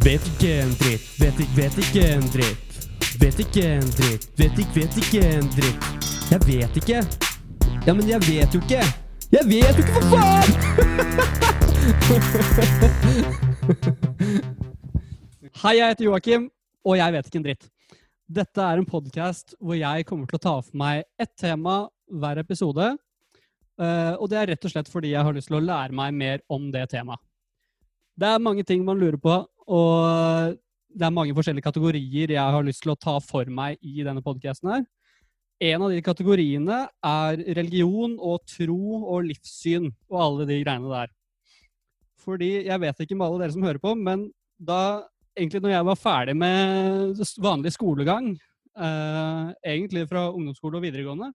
Vet ikke en dritt, vet ikke, vet ikke en dritt. Vet ikke en dritt, vet ikke, vet ikke en dritt. Jeg vet ikke. Ja, men jeg vet jo ikke. Jeg vet jo ikke, for faen! Hei, jeg heter Joakim, og jeg vet ikke en dritt. Dette er en podkast hvor jeg kommer til å ta for meg ett tema hver episode. Eh, og det er rett og slett fordi jeg har lyst til å lære meg mer om det temaet. Det er mange ting man lurer på, og det er mange forskjellige kategorier jeg har lyst til å ta for meg i denne podkasten her. En av de kategoriene er religion og tro og livssyn og alle de greiene der. Fordi jeg vet ikke med alle dere som hører på, men da egentlig når jeg var ferdig med vanlig skolegang, eh, egentlig fra ungdomsskole og videregående,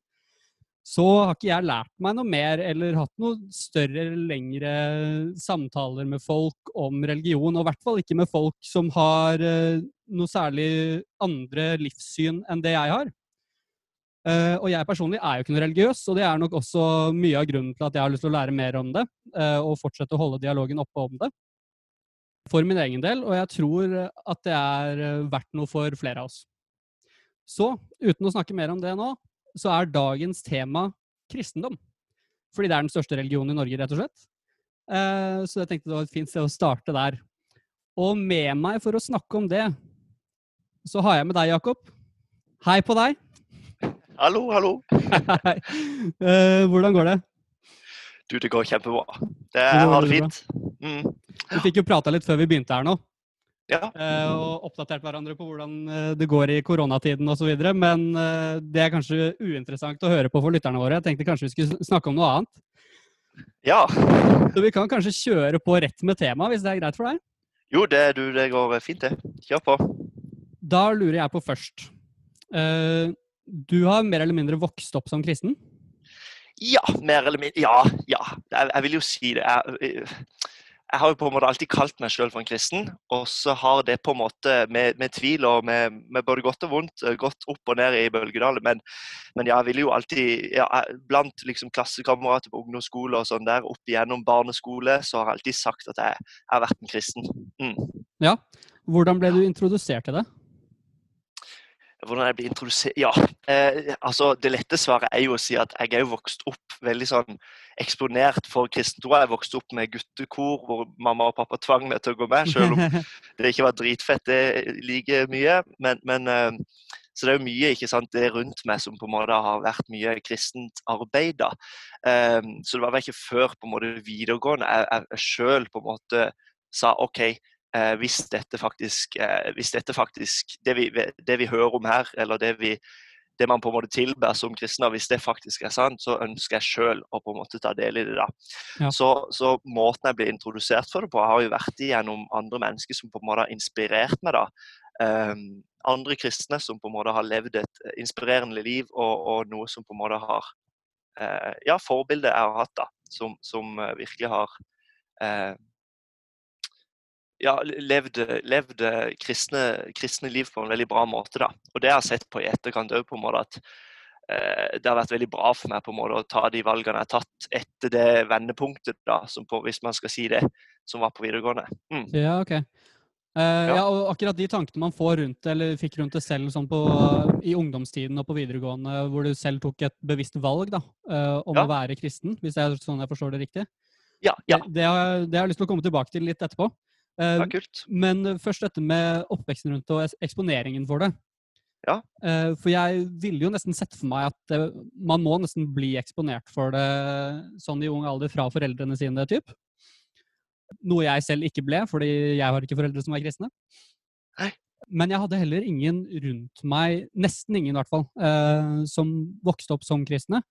så har ikke jeg lært meg noe mer eller hatt noe større eller lengre samtaler med folk om religion. Og i hvert fall ikke med folk som har uh, noe særlig andre livssyn enn det jeg har. Uh, og jeg personlig er jo ikke noe religiøs, og det er nok også mye av grunnen til at jeg har lyst til å lære mer om det, uh, og fortsette å holde dialogen oppe om det. For min egen del, og jeg tror at det er verdt noe for flere av oss. Så uten å snakke mer om det nå, så er dagens tema kristendom. Fordi det er den største religionen i Norge, rett og slett. Eh, så jeg tenkte det var et fint sted å starte der. Og med meg for å snakke om det, så har jeg med deg, Jakob. Hei på deg. Hallo, hallo. Eh, hvordan går det? Du, det går kjempebra. Det, jeg har det fint. Mm. Vi fikk jo prata litt før vi begynte her nå. Ja. Eh, og oppdatert hverandre på hvordan eh, det går i koronatiden osv. Men eh, det er kanskje uinteressant å høre på for lytterne våre. Jeg tenkte kanskje vi skulle snakke om noe annet. Ja. Så vi kan kanskje kjøre på rett med temaet, hvis det er greit for deg? Jo, det, du, det går fint, det. Kjør på. Da lurer jeg på først. Du har mer eller mindre vokst opp som kristen? Ja, mer eller mindre. Ja, ja. Jeg, jeg vil jo si det. Jeg, jeg har jo på en måte alltid kalt meg selv for en kristen, og så har det på en måte med, med tvil og med, med, både godt og vondt eh, gått opp og ned i bølgedaler. Men, men jeg ville jo alltid ja, Blant liksom klassekamerater på ungdomsskole og sånn der, opp igjennom barneskole, så har jeg alltid sagt at jeg, jeg har vært en kristen. Mm. Ja. Hvordan ble du introdusert til det? Hvordan jeg blir introdusert Ja, eh, altså det lette svaret er jo å si at jeg er jo vokst opp veldig sånn eksponert for kristen tro. Jeg vokste opp med guttekor hvor mamma og pappa tvang meg til å gå med, selv om det ikke var dritfett det like mye. Men, men eh, så det er jo mye ikke sant, det rundt meg som på en måte har vært mye kristent arbeid. da. Eh, så det var vel ikke før på en måte videregående jeg, jeg, jeg sjøl på en måte sa OK, eh, hvis dette faktisk, eh, hvis dette faktisk det vi, det vi, hører om her, eller det, vi, det man på en måte tilber som kristne, hvis det faktisk er sant, så ønsker jeg sjøl å på en måte ta del i det. da. Ja. Så, så, måten jeg blir introdusert for det på, har jo vært igjennom andre mennesker som på en måte har inspirert meg. da. Um, andre kristne som på en måte har levd et inspirerende liv, og, og noe som på en måte har uh, Ja, forbildet jeg har hatt, da, som, som uh, virkelig har uh, ja, levd, levd kristne, kristne, liv på en veldig bra måte. da. Og det har sett på i etterkant òg, på en måte at eh, det har vært veldig bra for meg på en måte å ta de valgene jeg har tatt etter det vendepunktet, da, som på, hvis man skal si det, som var på videregående. Mm. Ja, ok. Uh, ja. ja. og akkurat de tankene man får rundt eller fikk rundt det selv sånn på, i ungdomstiden og på videregående, hvor du selv tok et bevisst valg da, uh, om ja. å være kristen, hvis det er sånn jeg forstår det riktig. Ja, ja. Det, det, har, det, har, jeg lyst til å komme tilbake til litt etterpå. Ja, ehm, kult. Men først dette med oppveksten rundt og eksponeringen for det. Ja. Ehm, for jeg ville jo nesten sett for meg at man må nesten bli eksponert for det sånn i ung alder fra foreldrene sine. typ. Noe jeg selv ikke ble, fordi jeg har ikke foreldre som er kristne. Nei. Men jeg hadde heller ingen rundt meg, nesten ingen i hvert fall, eh, som vokste opp som kristne.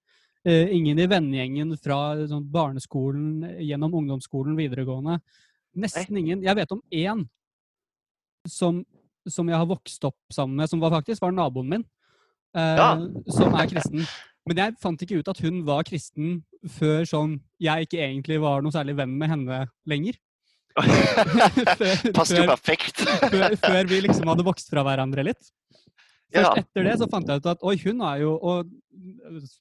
Eh, ingen i vennegjengen fra sånn, barneskolen, gjennom ungdomsskolen, videregående. Nesten ingen. Jeg vet om én som, som, jeg har vokst opp sammen med, som var faktisk var naboen min, eh, ja. som er kristen. Men jeg fant ikke ut at hun var kristen før sånn jeg ikke egentlig var noe særlig venn med henne lenger. Passer jo perfekt. før, før, vi liksom hadde vokst fra hverandre litt. Først ja. etter det så fant jeg ut at oi, hun er jo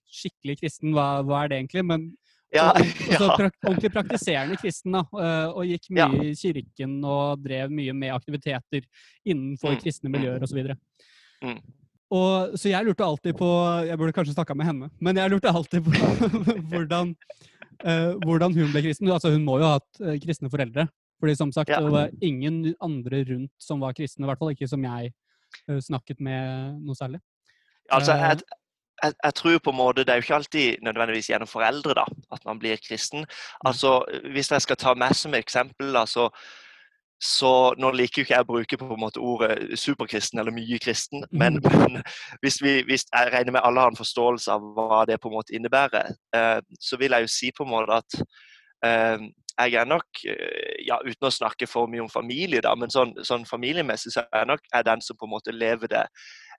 skikkelig kristen, hva, hva, er det egentlig? Men Ja, Og, og så ordentlig praktiserende kristen, da. eh, Og gikk Ja. mye i kirken og drev mye med aktiviteter innenfor Mm, kristne mm. miljøer osv. Mm. Og, så jeg lurte alltid på Jeg burde kanskje snakka med henne, men jeg lurte alltid på hvordan, eh, hvordan hun ble kristen. Altså, hun må jo ha hatt eh, kristne foreldre. Fordi som sagt, Ja. det var ingen andre rundt som var kristne. I hvert fall ikke som jeg snakket med noe særlig. Altså, jeg, jeg, jeg tror på en måte, Det er jo ikke alltid nødvendigvis gjennom foreldre da, at man blir kristen. Altså, Hvis jeg skal ta meg som eksempel, da, så, så Nå liker jo ikke jeg å bruke på en måte ordet superkristen eller mye kristen, men, men hvis, vi, hvis jeg regner med alle har en forståelse av hva det på en måte innebærer, eh, så vil jeg jo si på en måte at eh, jeg er nok, eh, ja, uten å snakke for mye om familie, da, men sånn, sånn familiemessig så er jeg nok er den som på en måte lever det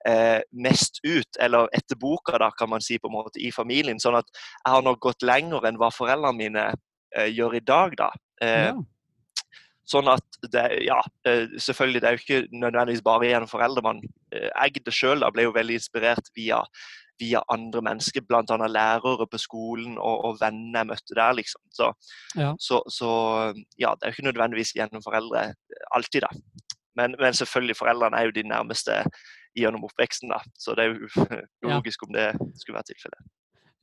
eh, mest ut, eller etter boka, da, kan man si, på en måte, i familien. Sånn at jeg har nok gått lenger enn hva foreldrene mine eh, gjør i dag, da. Eh, Ja. Sånn at det, ja, eh, selvfølgelig, det er jo ikke nødvendigvis bare gjennom foreldre. Man, eh, jeg det sjøl ble jo veldig inspirert via, via andre mennesker, bl.a. lærere på skolen og, og venner jeg møtte der, liksom. Så, Ja. så, så ja, det er jo ikke nødvendigvis gjennom foreldre eh, alltid, da. Men, men selvfølgelig, foreldrene er jo de nærmeste gjennom oppveksten, da. Så det er jo logisk om det skulle være tilfellet.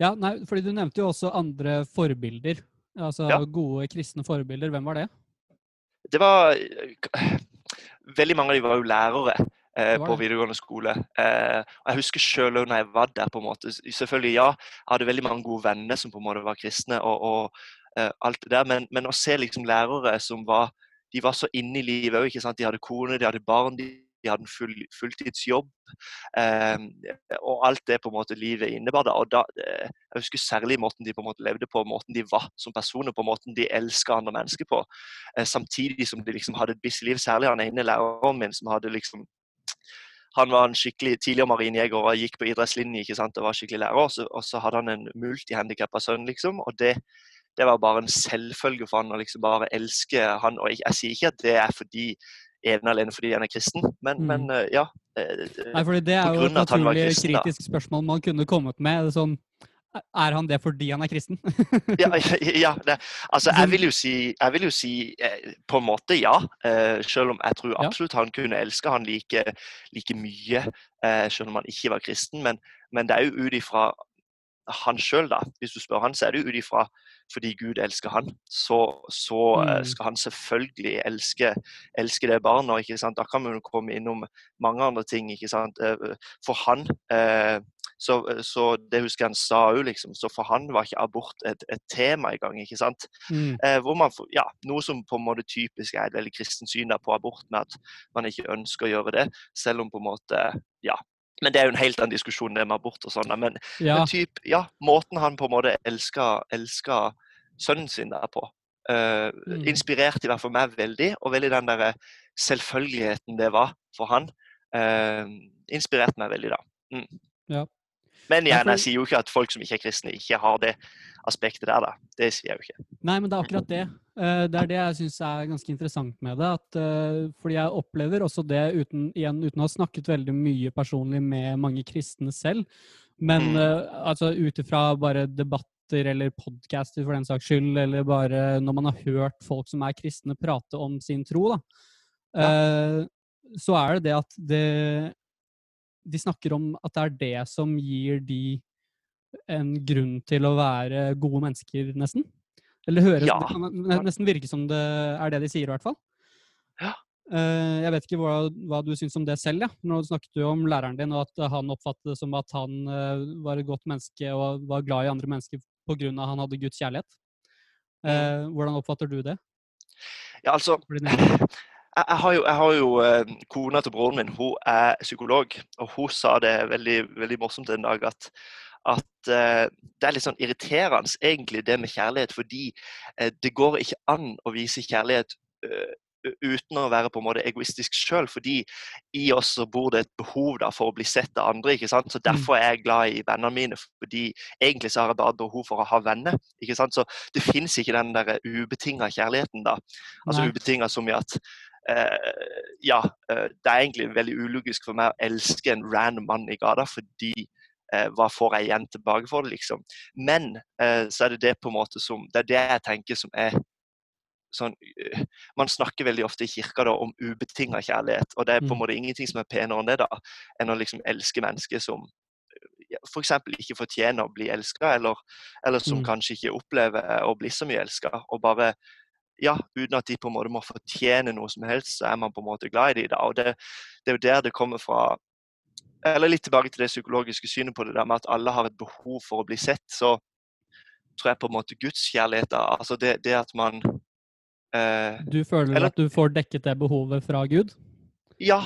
ja, nei, fordi du nevnte jo også andre forbilder. Altså Ja. gode kristne forbilder. Hvem var det? Det var eh, Veldig mange av dem var jo lærere. Eh, på videregående skole. Eh, og Jeg husker sjøl når jeg var der. på en måte, Selvfølgelig, ja, jeg hadde veldig mange gode venner som på en måte var kristne. og, og eh, alt det der, men, men å se liksom lærere som var de var så inne i livet òg. De hadde kone, de hadde barn, de, de hadde en full, fulltidsjobb. Eh, og alt det på en måte livet innebar. da, og da, eh, Jeg husker særlig måten de på en måte levde på, måten de var som personer på, måten de elska andre mennesker på. Eh, samtidig som de liksom hadde et busy liv. Særlig han ene læreren min som hadde liksom han var en skikkelig tidligere marinjeger og gikk på idrettslinje ikke sant, og var skikkelig lærer. Og så, og så hadde han en multihandikappa sønn, liksom. Og det, det var bare en selvfølge for han å liksom bare elske han. Og jeg, jeg sier ikke at det er fordi ene alene fordi han er kristen, men, Mm. men eh, ja. eh, Nei, fordi det er jo et naturlig kristen, kritisk spørsmål man kunne kommet med. Sånn, er han det fordi han er kristen? ja, ja det, altså Sånn- jeg vil jo si, jeg vil jo si eh, på en måte ja. Eh, selv om jeg tror absolutt han kunne elske han like, like mye, eh, selv om han ikke var kristen. Men, men det er jo ut ifra han sjøl, da. Hvis du spør han, så er det jo ut ifra fordi Gud elsker han. Så, så eh, Mm. skal han selvfølgelig elske, elske det barnet. ikke sant? Da kan man jo komme innom mange andre ting. ikke sant? Eh, For han eh, så, så det husker han sa òg, liksom. Så for han var ikke abort et, et tema engang. ikke sant? Mm. Eh, hvor man ja, Noe som på en måte typisk er et veldig kristent syn på abort, med at man ikke ønsker å gjøre det. Selv om på en måte ja, Men det er jo en helt annen diskusjon, det med abort og sånn. Men, Ja. men typ, ja, måten han på en måte elska, sønnen sin der på, uh, Mm. inspirerte i hvert fall meg veldig. Og veldig den der selvfølgeligheten det var for han, uh, inspirerte meg veldig, da. Mm. Ja. Men igjen, jeg sier jo ikke at folk som ikke er kristne, ikke har det aspektet der, da. Det sier jeg jo ikke. Nei, men det er akkurat det. Eh, Det er det jeg syns er ganske interessant med det. At, eh, fordi jeg opplever også det uten, igjen, uten å ha snakket veldig mye personlig med mange kristne selv. Men Mm. eh, altså ut ifra bare debatter eller podcaster for den saks skyld, eller bare når man har hørt folk som er kristne prate om sin tro, da, eh, så er det det at det De snakker om at det er det som gir de en grunn til å være gode mennesker, nesten. Eller høres, Ja. Det kan nesten virke som det er det de sier, i hvert fall. Ja. Eh, Jeg vet ikke hva, hva du syns om det selv. Ja. Nå snakket du om læreren din, og at han oppfattet det som at han eh, var et godt menneske og var glad i andre mennesker pga. at han hadde Guds kjærlighet. Eh, Hvordan oppfatter du det? Ja, altså, Jeg, har jo, jeg har jo eh, Kona til broren min hun er psykolog, og hun sa det veldig, veldig morsomt en dag at, at eh, det er litt sånn irriterende egentlig det med kjærlighet, fordi eh, det går ikke an å vise kjærlighet uten å være på en måte egoistisk sjøl, fordi i oss så bor det et behov da for å bli sett av andre. ikke sant? Så Derfor er jeg glad i vennene mine, fordi egentlig så har jeg bare behov for å ha venner. ikke sant? Så det fins ikke den der ubetinga kjærligheten, da. Altså ubetinga som i at Ja, eh, det er egentlig veldig ulogisk for meg å elske en random mann i gata fordi eh, hva får jeg igjen tilbake for det, liksom. Men eh, så er det det på en måte som Det er det jeg tenker som er sånn Man snakker veldig ofte i kirka da, om ubetinga kjærlighet, og det er på en Mm. måte ingenting som er penere enn det, da, enn å liksom elske mennesker som f.eks. ikke fortjener å bli elska, eller, eller som Mm. kanskje ikke opplever å bli så mye elska. Og bare ja, uten at de på en måte må fortjene noe som helst, så er man på en måte glad i dem. Og det, det er jo der det kommer fra Eller litt tilbake til det psykologiske synet på det der med at alle har et behov for å bli sett. Så tror jeg på en måte gudskjærlighet Altså det, det at man eh, Du føler Eller- at du får dekket det behovet fra Gud? Ja,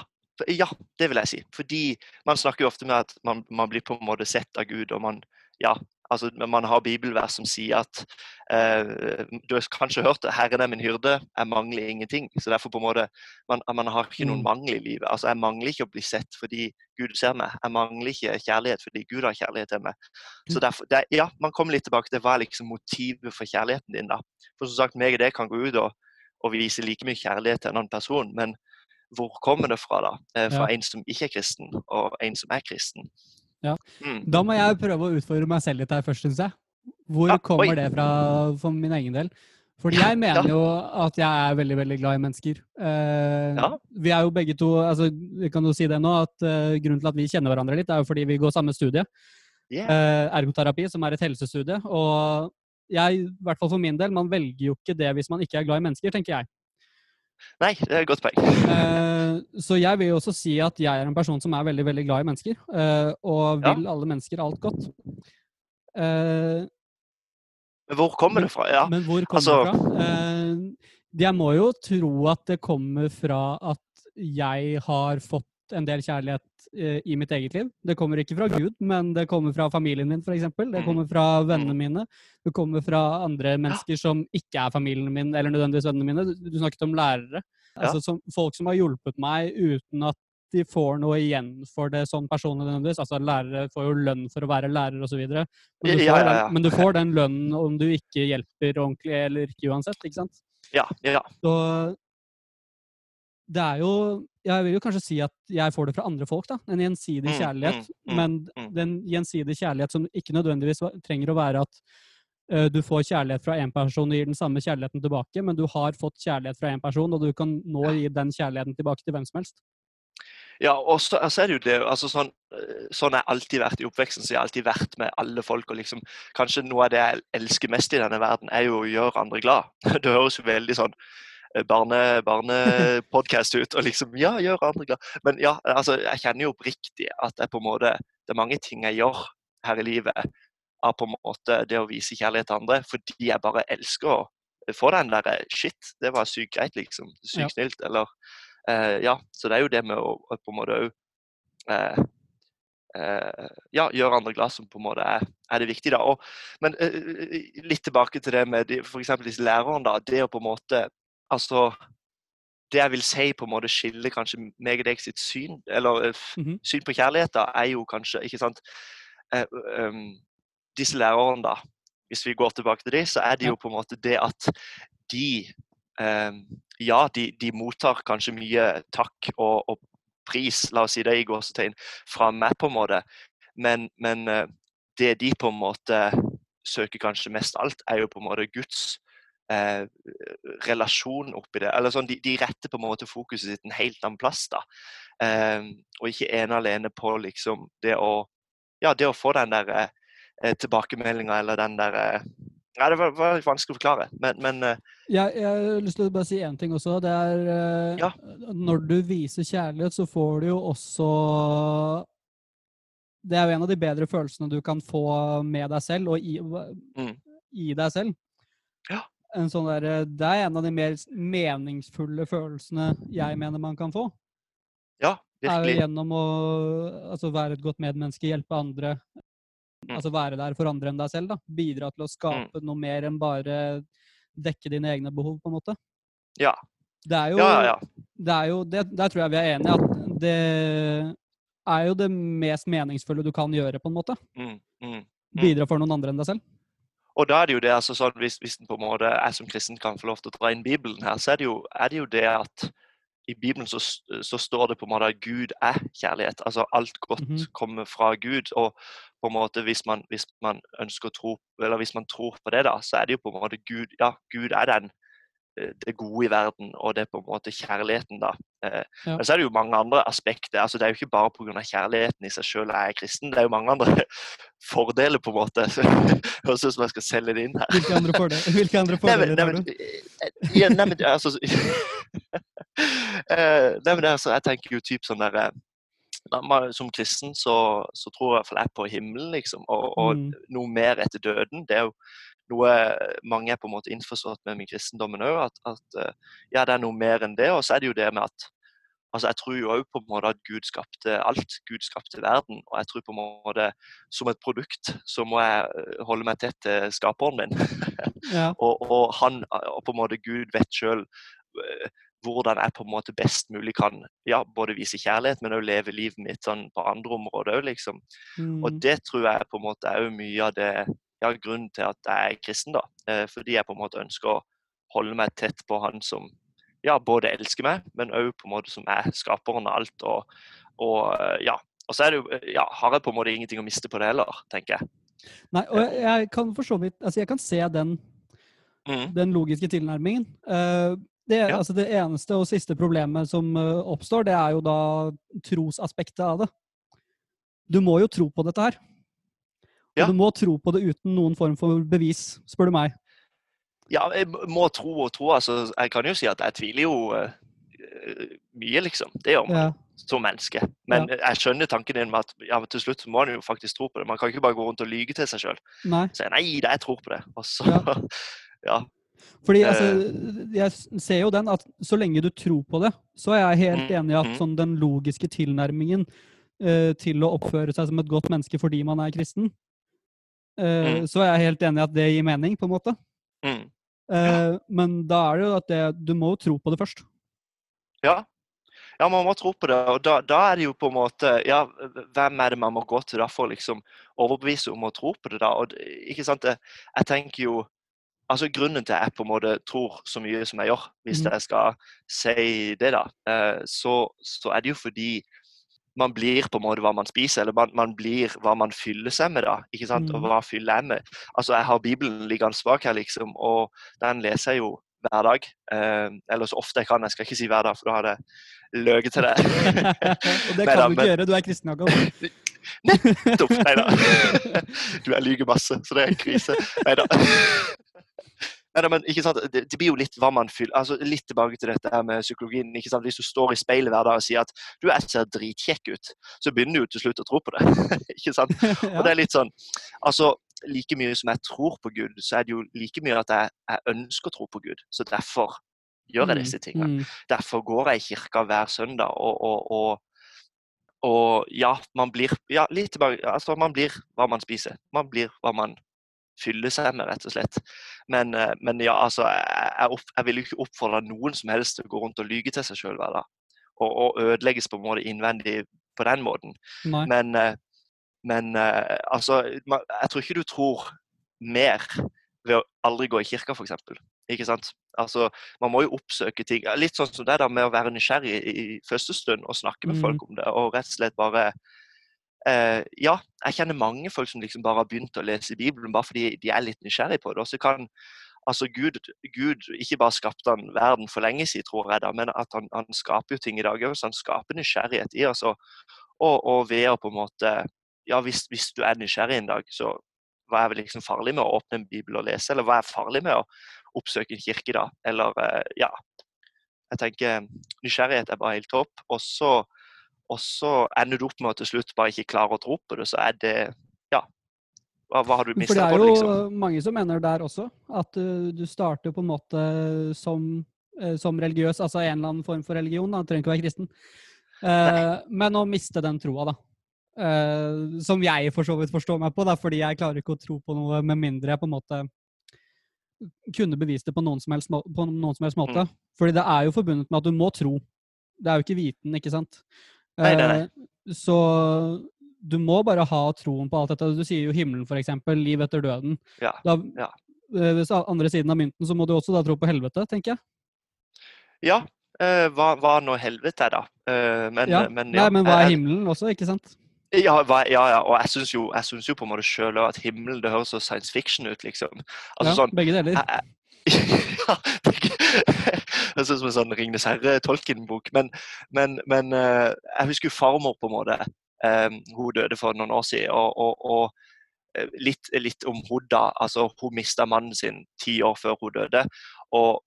ja, det vil jeg si. Fordi man snakker jo ofte med at man, man blir på en måte sett av Gud, og man ja, altså man har bibelvers som sier at eh, Du har kanskje hørt det 'Herren er min hyrde, jeg mangler ingenting'. Så derfor på en måte Man, man har ikke noen Mm. mangel i livet. Altså Jeg mangler ikke å bli sett fordi Gud ser meg. Jeg mangler ikke kjærlighet fordi Gud har kjærlighet til meg. Så derfor, det, ja, Man kommer litt tilbake til hva er liksom motivet for kjærligheten din. da. For som sagt, meg og det kan gå ut og, og vise like mye kjærlighet til en annen person. men hvor kommer det fra, da? Eh, Fra Ja. en som ikke er kristen, og en som er kristen. Ja. Mm. Da må jeg prøve å utfordre meg selv litt her først, syns jeg. Hvor Ja, kommer oi. det fra for min egen del? Fordi jeg mener jo at jeg er veldig veldig glad i mennesker. Eh, Ja. Vi er jo begge to altså, Vi kan jo si det nå, at uh, grunnen til at vi kjenner hverandre litt, er jo fordi vi går samme studie. Yeah. eh, ergoterapi, som er et helsestudie. Og jeg, i hvert fall for min del, man velger jo ikke det hvis man ikke er glad i mennesker, tenker jeg. Nei, det er et godt poeng. Uh, så jeg vil jo også si at jeg er en person som er veldig veldig glad i mennesker, uh, og Ja. vil alle mennesker alt godt. Uh, Men hvor kommer det fra? Ja. Men hvor kommer altså- det fra? Jeg må jo tro at det kommer fra at jeg har fått en del kjærlighet eh, i mitt eget liv. Det kommer ikke fra Gud, men det kommer fra familien min, f.eks. Det Mm. kommer fra vennene mine. Det kommer fra andre mennesker som ikke er familien min, eller nødvendigvis vennene mine. Du, du snakket om lærere. Altså som, folk som har hjulpet meg uten at de får noe igjen for det sånn personlig nødvendigvis. Altså lærere får jo lønn for å være lærer osv. Men, du Ja, får ja, ja. men du får den lønnen om du ikke hjelper ordentlig eller ikke uansett, ikke sant? Ja, ja. Så det er jo Jeg vil jo kanskje si at jeg får det fra andre folk, da. En gjensidig Mm, kjærlighet. mm, mm, Men den gjensidige kjærlighet som ikke nødvendigvis trenger å være at uh, du får kjærlighet fra én person og gir den samme kjærligheten tilbake, men du har fått kjærlighet fra én person, og du kan nå gi den kjærligheten tilbake til hvem som helst. Ja, og så, altså er det jo det altså sånn, sånn har jeg alltid vært i oppveksten. så Jeg har alltid vært med alle folk. og liksom, Kanskje noe av det jeg elsker mest i denne verden, er jo å gjøre andre glad. Det høres jo veldig sånn barne, barnepodkast ut. og liksom, Ja, gjør andre glad. Men ja, altså, jeg kjenner jo oppriktig at jeg på en måte, det er mange ting jeg gjør her i livet av på en måte det å vise kjærlighet til andre, fordi jeg bare elsker å få den derre Shit, det var sykt greit, liksom. Sykt Ja. snilt. Eller eh, Ja. Så det er jo det med å, på en måte òg eh, eh, ja, gjøre andre glad som på en måte er, er det viktige. da. Og, men eh, litt tilbake til det med de, f.eks. disse lærerne. da, Det å på en måte altså, Det jeg vil si på en måte skiller kanskje meg og deg sitt syn, eller mm Mhm. syn på kjærlighet, da, er jo kanskje ikke sant, eh, um, Disse lærerne, da, hvis vi går tilbake til det, så er det jo på en måte det at de eh, Ja, de, de mottar kanskje mye takk og, og pris, la oss si det i gåsetegn, fra meg, på en måte. Men, men det de på en måte søker kanskje mest alt, er jo på en måte Guds eh, relasjon oppi det. Eller sånn, de, de retter på en måte fokuset sitt en helt annen plass. da. Eh, og ikke ene alene på liksom det å ja, det å få den der eh, tilbakemeldinga eller den der eh, Nei, det var, var vanskelig å forklare, men, men eh, Jeg, jeg har lyst til å bare si én ting også. Det er eh, Ja. Når du viser kjærlighet, så får du jo også Det er jo en av de bedre følelsene du kan få med deg selv, og i, Mm. i deg selv. Ja. En sånn der, det er en av de mer meningsfulle følelsene jeg mener man kan få. ja, virkelig. er jo gjennom å altså, være et godt medmenneske, hjelpe andre. Mm. Altså være der for andre enn deg selv. da. Bidra til å skape noe mer enn bare dekke dine egne behov, på en måte. Ja. Det er jo, Ja, ja, ja. Det er jo det, Der tror jeg vi er enige. At det er jo det mest meningsfulle du kan gjøre, på en måte. Mm, mm. Mm. Bidra for noen andre enn deg selv. Og da er det jo det, altså sånn, hvis, hvis på en måte jeg som kristen kan få lov til å dra inn Bibelen her, så er det jo, er det, jo det at i Bibelen så, så står det på en måte at Gud er kjærlighet. Altså alt godt Mhm. kommer fra Gud. Og på en måte hvis man, hvis man ønsker å tro, eller hvis man tror på det, da, så er det jo på en måte Gud Ja, Gud er den eh, det gode i verden, og det er på en måte kjærligheten, da. Eh, Ja. Men så er det jo mange andre aspekter. altså Det er jo ikke bare pga. kjærligheten i seg sjøl jeg er kristen, det er jo mange andre fordeler, på en måte. Høres ut som jeg skal selge det inn her. Hvilke andre fordeler, hvilke andre Nei, men, fordeler nei, men, eh, ja, nei, men altså eh, Nei, men det er, så, Jeg tenker jo typ sånn derre Som kristen så, så tror jeg iallfall jeg på himmelen, liksom. Og, og Mm. noe mer etter døden. Det er jo noe mange er på en måte innforstått med med kristendommen òg. At, at eh, ja, det er noe mer enn det. Og så er det jo det med at altså Jeg tror jo òg på en måte at Gud skapte alt. Gud skapte verden. Og jeg tror på en måte som et produkt så må jeg eh, holde meg tett til skaperen min. Ja. og, og han, og på en måte Gud vet sjøl hvordan jeg på en måte best mulig kan ja, både vise kjærlighet, men òg leve livet mitt sånn på andre områder òg, liksom. Og Mm. det tror jeg på en måte er jo mye av det ja, grunnen til at jeg er kristen, da. Eh, fordi jeg på en måte ønsker å holde meg tett på han som ja, både elsker meg, men òg på en måte som er skaperen av alt. Og, og eh, ja. Og så er det jo, eh, ja, har jeg på en måte ingenting å miste på det heller, tenker jeg. Nei, og jeg, jeg kan for så vidt Altså, jeg kan se den, Mm. den logiske tilnærmingen. Det, Ja. altså det eneste og siste problemet som oppstår, det er jo da trosaspektet av det. Du må jo tro på dette her. Og du må tro på det uten noen form for bevis, spør du meg. Ja, jeg må tro og tro. altså Jeg kan jo si at jeg tviler jo eh, mye, liksom. Det gjør man Ja. som menneske. Men jeg skjønner tanken din med at ja, men til slutt må man jo faktisk tro på det. Man kan ikke bare gå rundt og lyge til seg sjøl. Si nei, det, jeg tror på det. Og så Ja. ja. Fordi Eh. altså, jeg ser jo den at så lenge du tror på det, så er jeg helt Mm, enig i at mm. sånn den logiske tilnærmingen uh, til å oppføre seg som et godt menneske fordi man er kristen, eh, Mm. så er jeg helt enig i at det gir mening, på en måte. Mm. Eh, Men da er det jo at det, du må jo tro på det først. Ja. ja, man må tro på det. Og da, da er det jo på en måte Ja, hvem er det man må gå til da for å liksom overbevise om å tro på det, da? Og ikke sant, Jeg, jeg tenker jo Altså Grunnen til at jeg på en måte tror så mye som jeg gjør, hvis mm. jeg skal si det, da, eh, så, så er det jo fordi man blir på en måte hva man spiser, eller man, man blir hva man fyller seg med. da, ikke sant, Og Mhm. hva fyller jeg med? Altså, Jeg har Bibelen liggende bak her, liksom, og den leser jeg jo hver dag. Eh, eller så ofte jeg kan. Jeg skal ikke si hver dag, for da hadde jeg løyet til deg. og det Neida, kan du ikke men- gjøre, du er kristen, Jakob. Nettopp! Nei da. Du, jeg lyver masse, så det er en krise. Nei da. Neida, men det, det blir jo litt hva man fyller altså Litt tilbake til dette her med psykologien. Hvis du står i speilet hver dag og sier at du jeg ser dritkjekk ut, så begynner du til slutt å tro på det. ikke sant? Og det er litt sånn altså Like mye som jeg tror på Gud, så er det jo like mye at jeg, jeg ønsker å tro på Gud. Så derfor gjør jeg Mm, disse tingene. mm. Derfor går jeg i kirka hver søndag. Og, og, og, og ja, man blir ja, litt tilbake, altså man blir hva man spiser. Man blir hva man fyller seg med, rett og slett. Men, eh, men ja, altså, jeg, jeg, opp, jeg vil jo ikke oppfordre noen som helst til å gå rundt og lyge til seg sjøl hver dag. Og, og ødelegges på en måte innvendig på den måten. Nei. Men, eh, men eh, altså Jeg tror ikke du tror mer ved å aldri gå i kirka, f.eks. Ikke sant? Altså, man må jo oppsøke ting. Litt sånn som det der med å være nysgjerrig i, første stund og snakke med Mm. folk om det. Og rett og slett bare Ja, jeg kjenner mange folk som liksom bare har begynt å lese Bibelen bare fordi de er litt nysgjerrig på det. Og så kan altså Gud, Gud ikke bare skapte han verden for lenge siden, tror jeg, da, men at han, han skaper jo ting i dag òg. Han skaper nysgjerrighet i oss. Og, og ved å på en måte Ja, hvis, hvis du er nysgjerrig en dag, så hva er vel liksom farlig med å åpne en bibel og lese, eller hva er farlig med å oppsøke en kirke da? Eller eh, ja. Jeg tenker nysgjerrighet er bare helt topp. Og så, og så ender du opp med å til slutt bare ikke klare å tro på det, så er det Ja. Hva, hva har du For det liksom? For det er jo mange som mener der også, at uh, du starter på en måte som, uh, som religiøs, altså en eller annen form for religion, da, du trenger ikke være kristen. Uh, men å miste den troa, da. Som jeg for så vidt forstår meg på, da, fordi jeg klarer ikke å tro på noe med mindre jeg på en måte kunne bevist det på noen som helst, på noen som helst måte. Fordi det er jo forbundet med at du må tro. Det er jo ikke viten, ikke sant? Nei, nei, nei. Eh, Så du må bare ha troen på alt dette. Du sier jo himmelen, eksempel. Liv etter døden. Ja, Da, ja. eh, Hvis andre siden av mynten, så må du også da tro på helvete, tenker jeg. Ja, eh, hva, hva nå helvete er, da. Men, Ja. men, Nei, men hva er himmelen også, ikke sant? Ja, hva, ja, ja, og jeg syns jo, jo på en måte sjøl at himmelen det høres så science fiction ut, liksom. Altså ja, sånn begge deler. jeg, ja, det er ut som en sånn Ringenes herre-Tolkien-bok. Men, men, men eh, jeg husker jo farmor, på en måte. Eh, hun døde for noen år siden. Og, og, og eh, litt, litt om hun da. Altså, hun mista mannen sin ti år før hun døde. Og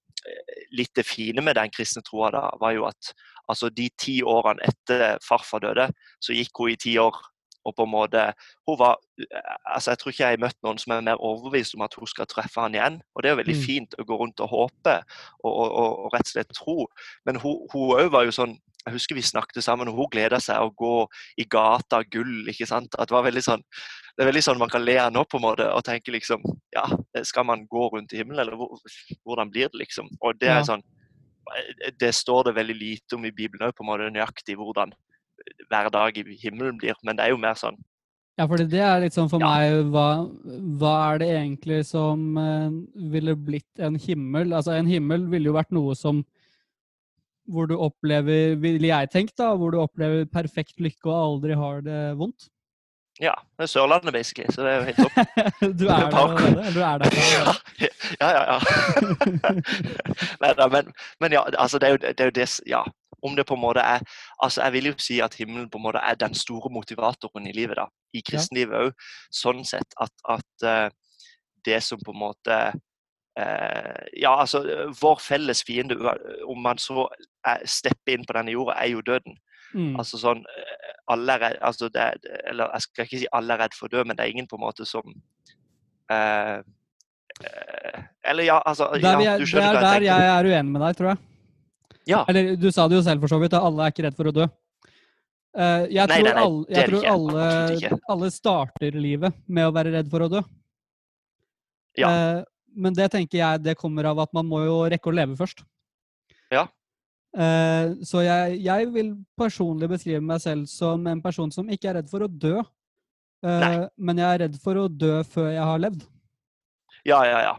litt det fine med den kristne troa da, var jo at altså, de ti årene etter farfar døde, så gikk hun i ti år. Og på en måte, hun var, altså Jeg tror ikke jeg har møtt noen som er mer overbevist om at hun skal treffe han igjen. Og det er jo veldig Mm. fint å gå rundt og håpe og, og, og, rett og slett tro. Men hun òg var jo sånn Jeg husker vi snakket sammen, og hun gleda seg å gå i gata gull. ikke sant? At det var veldig sånn det er veldig sånn man kan le av nå på en måte og tenke liksom Ja, skal man gå rundt i himmelen, eller hvordan blir det, liksom? Og det er sånn Det står det veldig lite om i Bibelen òg, på en måte nøyaktig hvordan hver dag i himmelen blir. Men det er jo mer sånn Ja, for det er litt sånn for Ja. meg hva, hva er det egentlig som eh, ville blitt en himmel? Altså, en himmel ville jo vært noe som hvor du opplever, ville jeg tenkt da, hvor du opplever perfekt lykke og aldri har det vondt. Ja, det er Sørlandet, basically. Så det er jo helt topp. du er der allerede? Du er der ja, allerede? ja, ja. ja. Neida, men, men ja, altså det er, jo, det er jo det Ja. Om det på en måte er altså Jeg vil jo si at himmelen på en måte er den store motivatoren i livet. da, I kristenlivet òg. Sånn sett at, at eh, det som på en måte eh, Ja, altså Vår felles fiende, om man så er, stepper inn på denne jorda, er jo døden. Mm. Altså sånn eh, alle er redd, altså det, er- Eller jeg skal ikke si alle er redd for å dø, men det er ingen på en måte som eh, eh, Eller ja, altså ja, er, du skjønner er hva jeg tenker. jeg er uenig med deg, tror jeg. Ja. Eller du sa det jo selv for så vidt, at alle er ikke redd for å dø. Uh, jeg Nei, tror, nei, nei, alle, jeg tror alle, alle starter livet med å være redd for å dø. Ja. Uh, men det tenker jeg det kommer av at man må jo rekke å leve først. Ja. Uh, så jeg, jeg vil personlig beskrive meg selv som en person som ikke er redd for å dø. Uh, men jeg er redd for å dø før jeg har levd. Ja, ja, ja.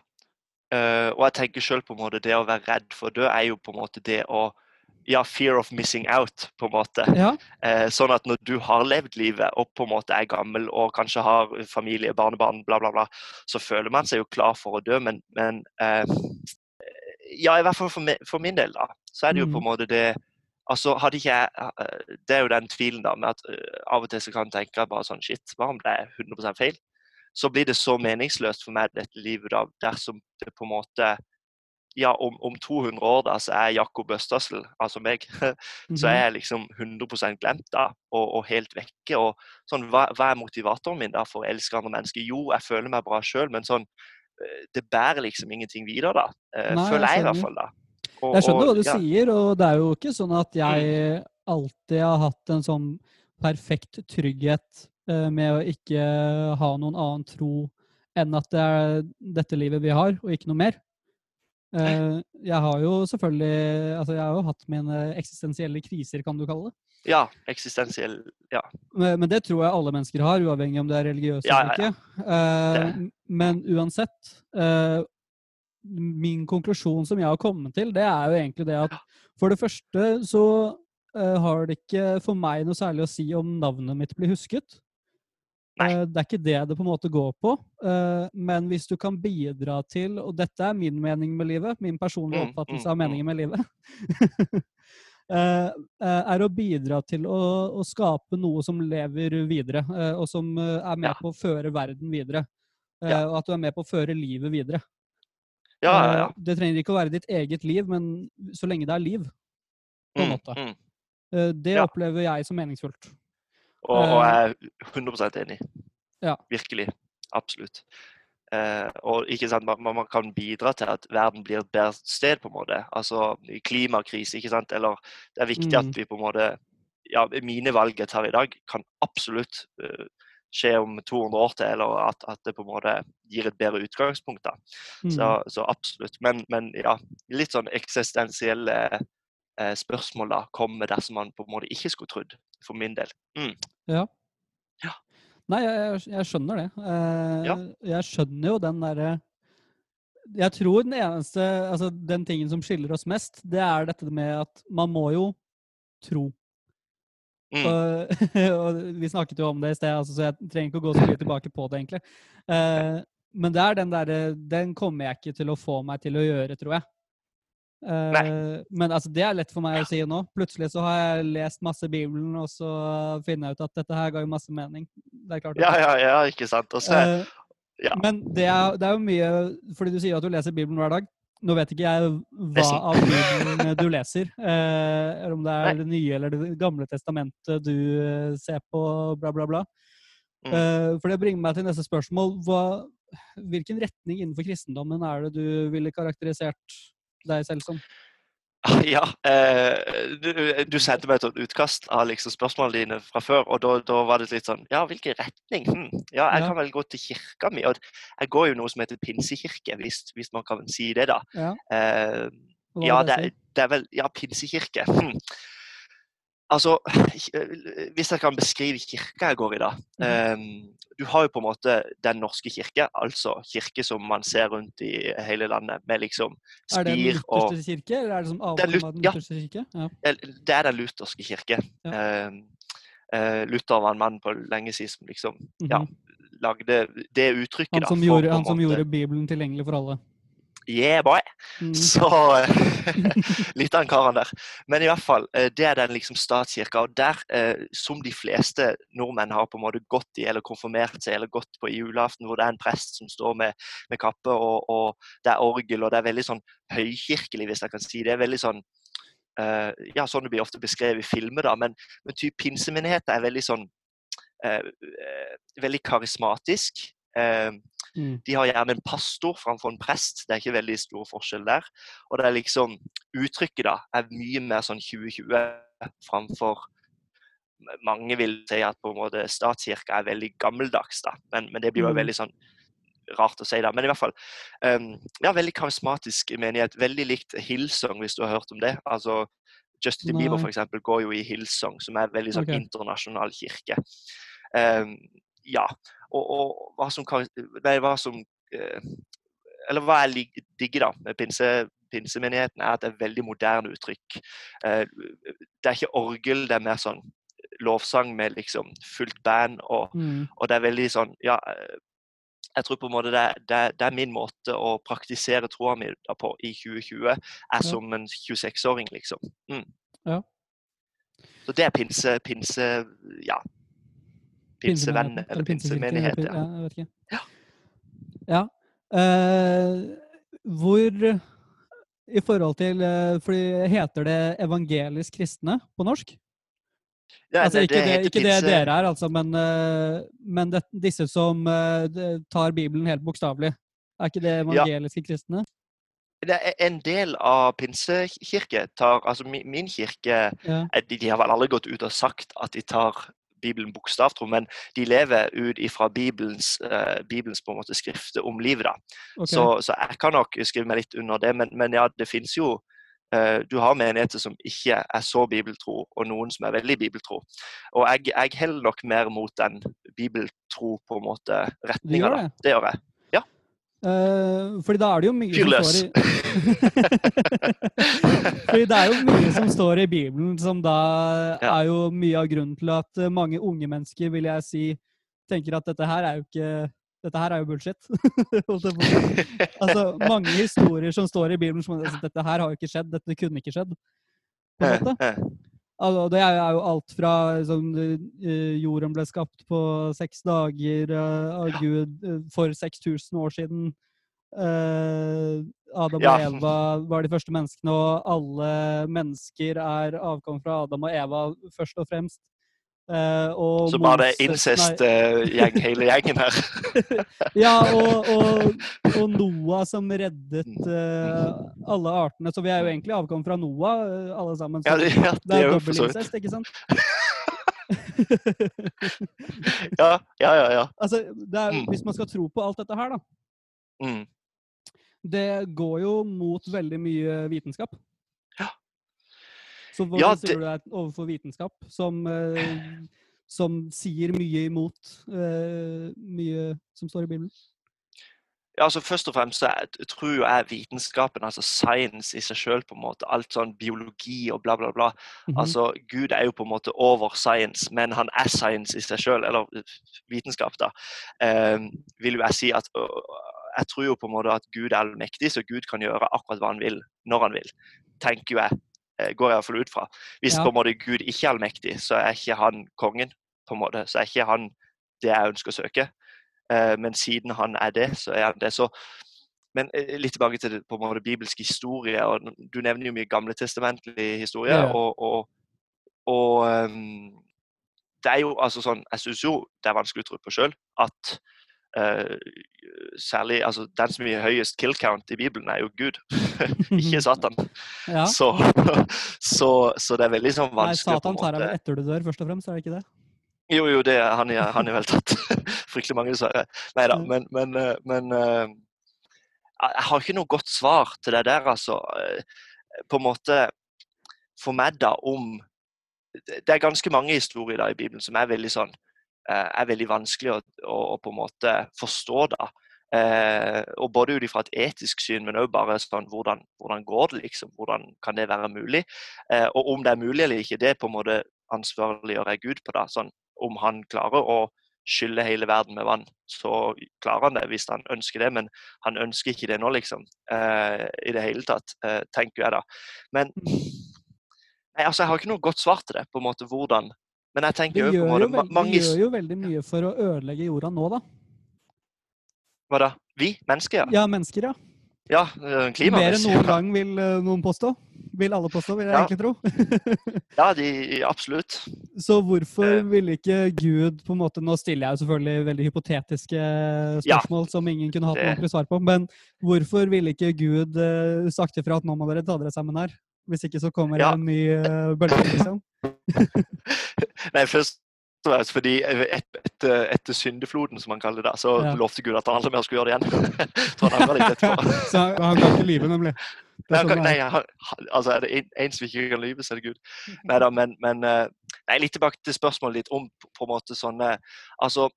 Eh, og jeg tenker selv på en måte det å være redd for å dø er jo på en måte det å Ja, fear of missing out, på en måte. Ja, Uh, sånn at når du har levd livet og på en måte er gammel og kanskje har familie, barnebarn, bla, bla, bla, så føler man seg jo klar for å dø, men, men uh, Ja, i hvert fall for, mi- for min del, da, så er det jo på en måte det Altså, hadde ikke jeg Det er jo den tvilen, da, med at av og til så kan jeg tenke bare sånn Shit, hva om det er 100% feil? Så blir det så meningsløst for meg, dette livet, da, dersom det på en måte Ja, om, om 200 år da, så er Jakob Østersel, altså meg, så er jeg liksom 100 glemt da, og, og helt vekke. og sånn, hva, hva er motivatoren min da for å elske andre mennesker? Jo, jeg føler meg bra sjøl, men sånn, eh, det bærer liksom ingenting videre, da. Eh, Nei, føler jeg i hvert fall, da. Og- Jeg skjønner og, hva du ja, Mm. sier, og det er jo ikke sånn at jeg alltid har hatt en sånn perfekt trygghet med å ikke ha noen annen tro enn at det er dette livet vi har, og ikke noe mer. Eh, jeg har jo selvfølgelig altså Jeg har jo hatt mine eksistensielle kriser, kan du kalle det. Ja, eksistensiell Ja. Men, men det tror jeg alle mennesker har, uavhengig om det er religiøse Ja, eller ja, ikke. Eh, men uansett eh, Min konklusjon som jeg har kommet til, det er jo egentlig det at for det første så eh, har det ikke for meg noe særlig å si om navnet mitt blir husket. Eh, det er ikke det det på en måte går på. eh, men hvis du kan bidra til, og dette er min mening med livet, min personlige Mm, oppfattelse mm, av meningen med livet, eh, er å bidra til å, å skape noe som lever videre, og som er med Ja. på å føre verden videre. Ja. Og at du er med på å føre livet videre. Ja, ja, ja. Det trenger ikke å være ditt eget liv, men så lenge det er liv. på en Mm, måte. mm. Det opplever jeg som meningsfullt. Og, og jeg er 100 enig. Ja. Virkelig. Absolutt. Eh, og ikke sant, man, man kan bidra til at verden blir et bedre sted, på en måte. Altså klimakrise, ikke sant. Eller det er viktig Mm. at vi på en måte Ja, mine valg jeg tar i dag, kan absolutt eh, skje om 200 år til, eller at, at det på en måte gir et bedre utgangspunkt. da. Mm. Så, så absolutt. Men, men ja, litt sånn eksistensielle eh, spørsmål da kommer dersom man på en måte ikke skulle trodd, for min del. Mm. Nei, jeg, jeg- jeg skjønner det. Eh, Ja. Jeg skjønner jo den derre jeg tror den eneste Altså, den tingen som skiller oss mest, det er dette med at man må jo tro. Mm. Og, og vi snakket jo om det i sted, altså, så jeg trenger ikke å gå så mye tilbake på det, egentlig. Eh, men det er den derre Den kommer jeg ikke til å få meg til å gjøre, tror jeg. Eh, men altså, det er lett for meg å si nå. Plutselig så har jeg lest masse Bibelen, og så finner jeg ut at dette her ga jo masse mening. Det er klart. Ja, ja, ja, ikke sant. Og så, Eh, ja. Men det er, det er jo mye Fordi du sier at du leser Bibelen hver dag. Nå vet ikke jeg hva av Bibelen du leser. Uh, eller om det er Nei. det nye eller det gamle testamentet du ser på, bla, bla, bla. Mm. For det bringer meg til neste spørsmål. Hva, hvilken retning innenfor kristendommen er det du ville karakterisert deg selv som? Ja, eh, du, du sendte meg et utkast av liksom spørsmålene dine fra før, og da, da var det litt sånn Ja, hvilken retning? Hm. Ja, jeg Ja. kan vel gå til kirka mi. Og jeg går jo noe som heter pinsekirke, hvis, hvis man kan si det, da. Ja, Eh, ja, det, det er vel Ja, pinsekirke. Hm. Altså, hvis jeg kan beskrive kirka jeg går i, da. Mhm. Eh, du har jo på en måte Den norske kirke, altså kirke som man ser rundt i hele landet, med liksom Er det den lutherske kirke, eller er det som avkom av den lutherske kirke? Ja. Ja, Det er den lutherske kirke. Eh, eh, Luther var en mann på lenge siden som liksom ja, Mhm. lagde det uttrykket. Han da, for gjorde, han som gjorde Bibelen tilgjengelig for alle. Yeah, boy! Mm. Så eh, Litt av en kar, han der. Men i hvert fall, eh, det er den liksom statskirka. Og der, eh, som de fleste nordmenn har på en måte gått i, eller konfirmert seg, eller gått på i julaften, hvor det er en prest som står med, med kappe, og, og det er orgel, og det er veldig sånn høykirkelig, hvis jeg kan si det. Det er veldig sånn Uh, Ja, sånn det blir ofte beskrevet i filmer, da. Men, men typ pinsemenigheter er veldig sånn uh, uh, Veldig karismatisk. Mm. de har gjerne en pastor framfor en prest. Det er ikke veldig stor forskjell der. Og det er liksom Uttrykket da er mye mer sånn 2020 framfor Mange vil si at på en måte statskirka er veldig gammeldags, da. Men, men det blir jo Mm. veldig sånn rart å si, da. Men i hvert fall. Um, ja, veldig karismatisk menighet. Veldig likt Hillsong, hvis du har hørt om det. Altså Justin Bieber for eksempel, går jo i Hillsong, som er veldig sånn okay. internasjonal kirke. Um, ja. Og, og hva som, nei, hva som eh, Eller hva jeg digger da med pinse, pinsemenigheten, er at det er veldig moderne uttrykk. Eh, det er ikke orgel, det er mer sånn lovsang med liksom fullt band, og, Mm. og det er veldig sånn Ja, eh, jeg tror på en måte det, det, det er min måte å praktisere troa mi på i 2020, er som en 26-åring, liksom. Mm. Ja. Så det er pinse, pinse ja. Pinsevenn, eller pinsemenighet. Ja. Ja, jeg vet ikke. Ja. Ja. Uh, hvor I forhold til for fordi Heter det evangelisk kristne på norsk? Ja, altså ikke det, ikke det dere er, altså, men, eh, men det, disse som eh, tar Bibelen helt bokstavelig. Er ikke det evangeliske kristne? Det er en del av pinsekirke tar Altså min, min kirke Ja. eh, de, de har vel aldri gått ut og sagt at de tar Bibelen bokstavtro, men de lever ut ifra Bibelens, uh, Bibelens på en måte skrifter om livet. da. Okay. Så, så jeg kan nok skrive meg litt under det, men, men ja, det finnes jo uh, Du har menigheter som ikke er så bibeltro, og noen som er veldig bibeltro. Og jeg, jeg heller nok mer mot den bibeltro på en måte retninga. det? Det gjør jeg. Eh, fordi da er det jo mye Fyr som står i Fordi det er jo mye som står i Bibelen som da Ja. er jo mye av grunnen til at eh, mange unge mennesker, vil jeg si, tenker at dette her er jo ikke Dette her er jo bullshit. Altså, mange historier som står i Bibelen som altså, Dette her har jo ikke skjedd. Dette kunne ikke skjedd. På en måte. Eh, eh. Altså, det er jo alt fra liksom, eh, jorden ble skapt på seks dager av av Gud eh, for 6000 år siden. Eh, Adam Ja. og Eva var de første menneskene, og alle mennesker er avkom fra Adam og Eva først og fremst. Eh, Så bare det er incest-gjeng, hele gjengen her. ja, og, og, og Noah som reddet uh, alle artene. Så vi er jo egentlig avkommet fra Noah, eh, alle sammen. Så Ja, det, ja, det det er er dobbelincest, ikke sant? Ja, ja, ja. ja. altså, er, Mm. Hvis man skal tro på alt dette her, da. Mm. Det går jo mot veldig mye vitenskap. Så hva Ja, sier du deg overfor vitenskap som, eh, som sier mye imot eh, mye som står i Bibelen? ja, altså Først og fremst så jeg, tror jo jeg vitenskapen, altså science i seg sjøl, på en måte, alt sånn biologi og bla, bla, bla. Mhm. Altså, Gud er jo på en måte over science, men han er science i seg sjøl, eller øh, vitenskap, da. Eh, vil jo jeg si at Jeg tror jo på en måte at Gud er allmektig, så Gud kan gjøre akkurat hva han vil, når han vil. Tenker jo jeg. Eh, Går jeg iallfall ut fra. Hvis Ja. på en måte Gud ikke er allmektig, så er ikke han kongen, på en måte. Så er ikke han det jeg ønsker å søke. Eh, men siden han er det, så er han det. Så, men eh, litt tilbake til på en måte bibelsk historie. og Du nevner jo mye gamle testamentlig historie. Ja. Og, og, og um, det er jo altså sånn Jeg syns jo det er vanskelig å tro på sjøl at eh, særlig altså Den som gir høyest kill count i Bibelen, er jo Gud, ikke Satan. Ja. Så, så, så det er veldig sånn vanskelig Nei, Satan tar deg vel etter du dør, først og fremst, er det ikke det? jo, jo, det, han, er, han er vel tatt fryktelig mange, dessverre. Nei da, men, men, eh, men eh, Jeg har ikke noe godt svar til det der, altså. På en måte For meg, da, om Det er ganske mange historier da i Bibelen som er veldig sånn er veldig vanskelig å, å, å på en måte forstå, da. Eh, og både ut ifra et etisk syn, men òg bare sånn hvordan, hvordan går det, liksom? Hvordan kan det være mulig? Eh, og om det er mulig eller ikke, det på en måte ansvarliggjør jeg Gud på. da, sånn Om han klarer å skylle hele verden med vann, så klarer han det hvis han ønsker det. Men han ønsker ikke det nå, liksom. Eh, I det hele tatt, eh, tenker jeg da. Men nei, altså, jeg har ikke noe godt svar til det, på en måte hvordan. Men jeg Vi tenker jo på en gjør jo, veldig, mange vi gjør jo veldig mye for å ødelegge jorda nå, da. Hva da? Vi? Mennesker, ja? Ja, mennesker, ja. Ja, klima, Mer enn noen gang, vil eh, noen påstå. Vil alle påstå, vil jeg Ja. egentlig tro. Ja, de, absolutt. Så hvorfor Eh. ville ikke Gud på en måte, Nå stiller jeg jo selvfølgelig veldig hypotetiske spørsmål som ingen kunne hatt det- noe svar på. Men hvorfor ville ikke Gud eh, sagt ifra at nå må dere ta dere sammen her? Hvis ikke så kommer Ja. en ny uh, bølge, liksom. Nei, først og fremst fordi et- etter, etter syndefloden, som han kaller det, så Ja. lovte Gud at han aldri mer skulle gjøre det igjen. Tror han angrer litt etterpå. Så han, han kan ikke lyve, nemlig. Det Nei, sånn nei, han, altså er det en som ikke kan lyve, så er det Gud. Neida, men, men eh, nei, litt tilbake til spørsmålet ditt om på en måte sånne altså,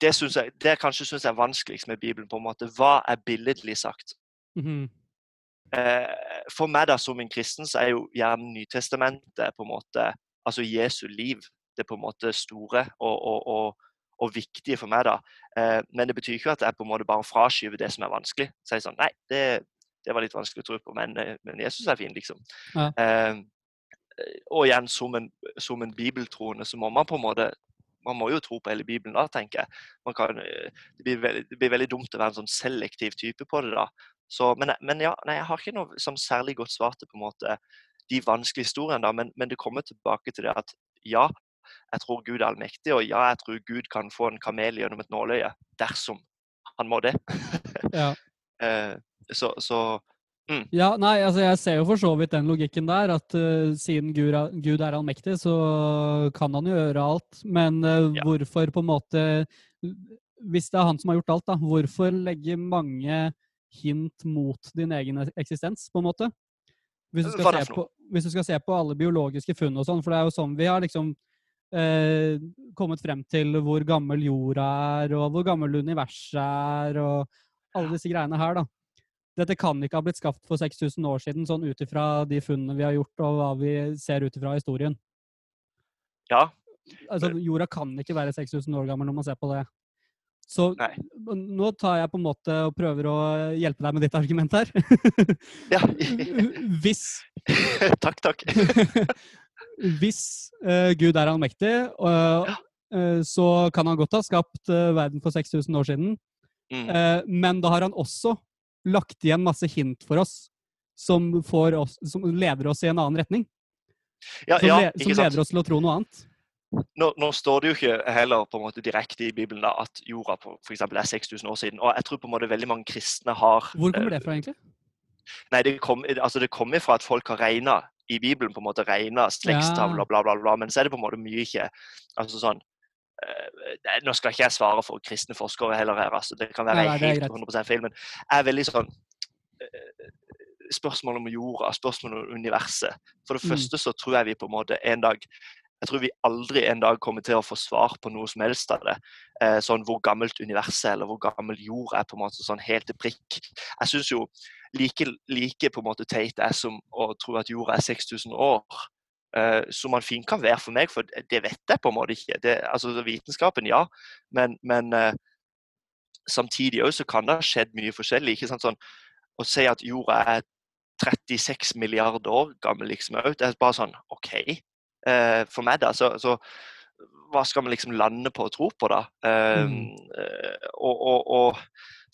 det, synes jeg, det jeg kanskje syns er vanskeligst med Bibelen, på en måte, hva er billedlig sagt? Mhm. Eh, for meg da, som en kristen, så er jo gjerne Nytestamentet på en måte, altså Jesu liv, det på en måte store og, og, og, og viktige for meg. da. Eh, men det betyr ikke at jeg på en måte bare fraskyver det som er vanskelig. Så er sånn, nei, det, det var litt vanskelig å tro på, men, eh, men Jesus er fin, liksom. Ja. Eh, og igjen, som en, som en bibeltroende, så må man på en måte man må jo tro på hele Bibelen da, tenker jeg. Man kan, eh, det, blir veldig, det blir veldig dumt å være en sånn selektiv type på det da. Så, men, men ja, nei, jeg har ikke noe som særlig godt svar til på en måte de vanskelige historiene, da, men, men det kommer tilbake til det at ja, jeg tror Gud er allmektig, og ja, jeg tror Gud kan få en kamel gjennom et nåløye dersom han må det. Ja. så, så, så Ja, nei, altså jeg ser jo for så vidt den logikken der, at uh, siden Gud er, Gud er allmektig, så kan han jo gjøre alt. Men uh, Ja. hvorfor på en måte Hvis det er han som har gjort alt, da, hvorfor legge mange hint mot din egen eksistens, på en måte? Hvis du skal, se på, hvis du skal se på alle biologiske funn og sånn, for det er jo sånn vi har liksom eh, kommet frem til hvor gammel jorda er, og hvor gammel universet er, og alle disse greiene her, da. Dette kan ikke ha blitt skapt for 6000 år siden, sånn ut ifra de funnene vi har gjort, og hva vi ser ut ifra historien. ja. Altså, jorda kan ikke være 6000 år gammel når man ser på det. Så Nei. nå tar jeg på en måte og prøver å hjelpe deg med ditt argument her. ja. Hvis takk, takk. Hvis uh, Gud er allmektig, uh, Ja. uh, så kan han godt ha skapt eh, verden for 6000 år siden. Mm. Men da har han også lagt igjen masse hint for oss som, får oss, som leder oss i en annen retning. Ja, Som, ja, som leder oss til å tro noe annet. nå, nå står det jo ikke heller på en måte direkte i Bibelen da, at jorda på, for eksempel, er 6000 år siden. Og jeg tror på en måte veldig mange kristne har Hvor kommer eh, det fra, egentlig? Nei, det kommer altså kom fra at folk har regna i Bibelen, på en måte regna slektstavler, bla, bla, bla. Men så er det på en måte mye ikke altså sånn eh, Nå skal ikke jeg svare for kristne forskere heller her, altså. Det kan være er helt 100% feil. Men jeg er veldig sånn eh, Spørsmål om jorda, spørsmål om universet. For det Mm. første så tror jeg vi på en måte en dag Jeg tror vi aldri en dag kommer til å få svar på noe som helst av det. Eh, sånn Hvor gammelt universet eller hvor gammel jord er, på en måte sånn helt til prikk. Jeg syns jo like, like på en måte teit er som å tro at jorda er 6000 år. Eh, som man fint kan være for meg, for det vet jeg på en måte ikke. Det, altså Vitenskapen, ja, men, men eh, samtidig også, så kan det ha skjedd mye forskjellig. ikke sant, sånn Å si at jorda er 36 milliarder år gammel, liksom, det er bare sånn OK. Eh, for meg, da, så, så, hva skal man liksom lande på og tro på, da? Mm. og, og, og,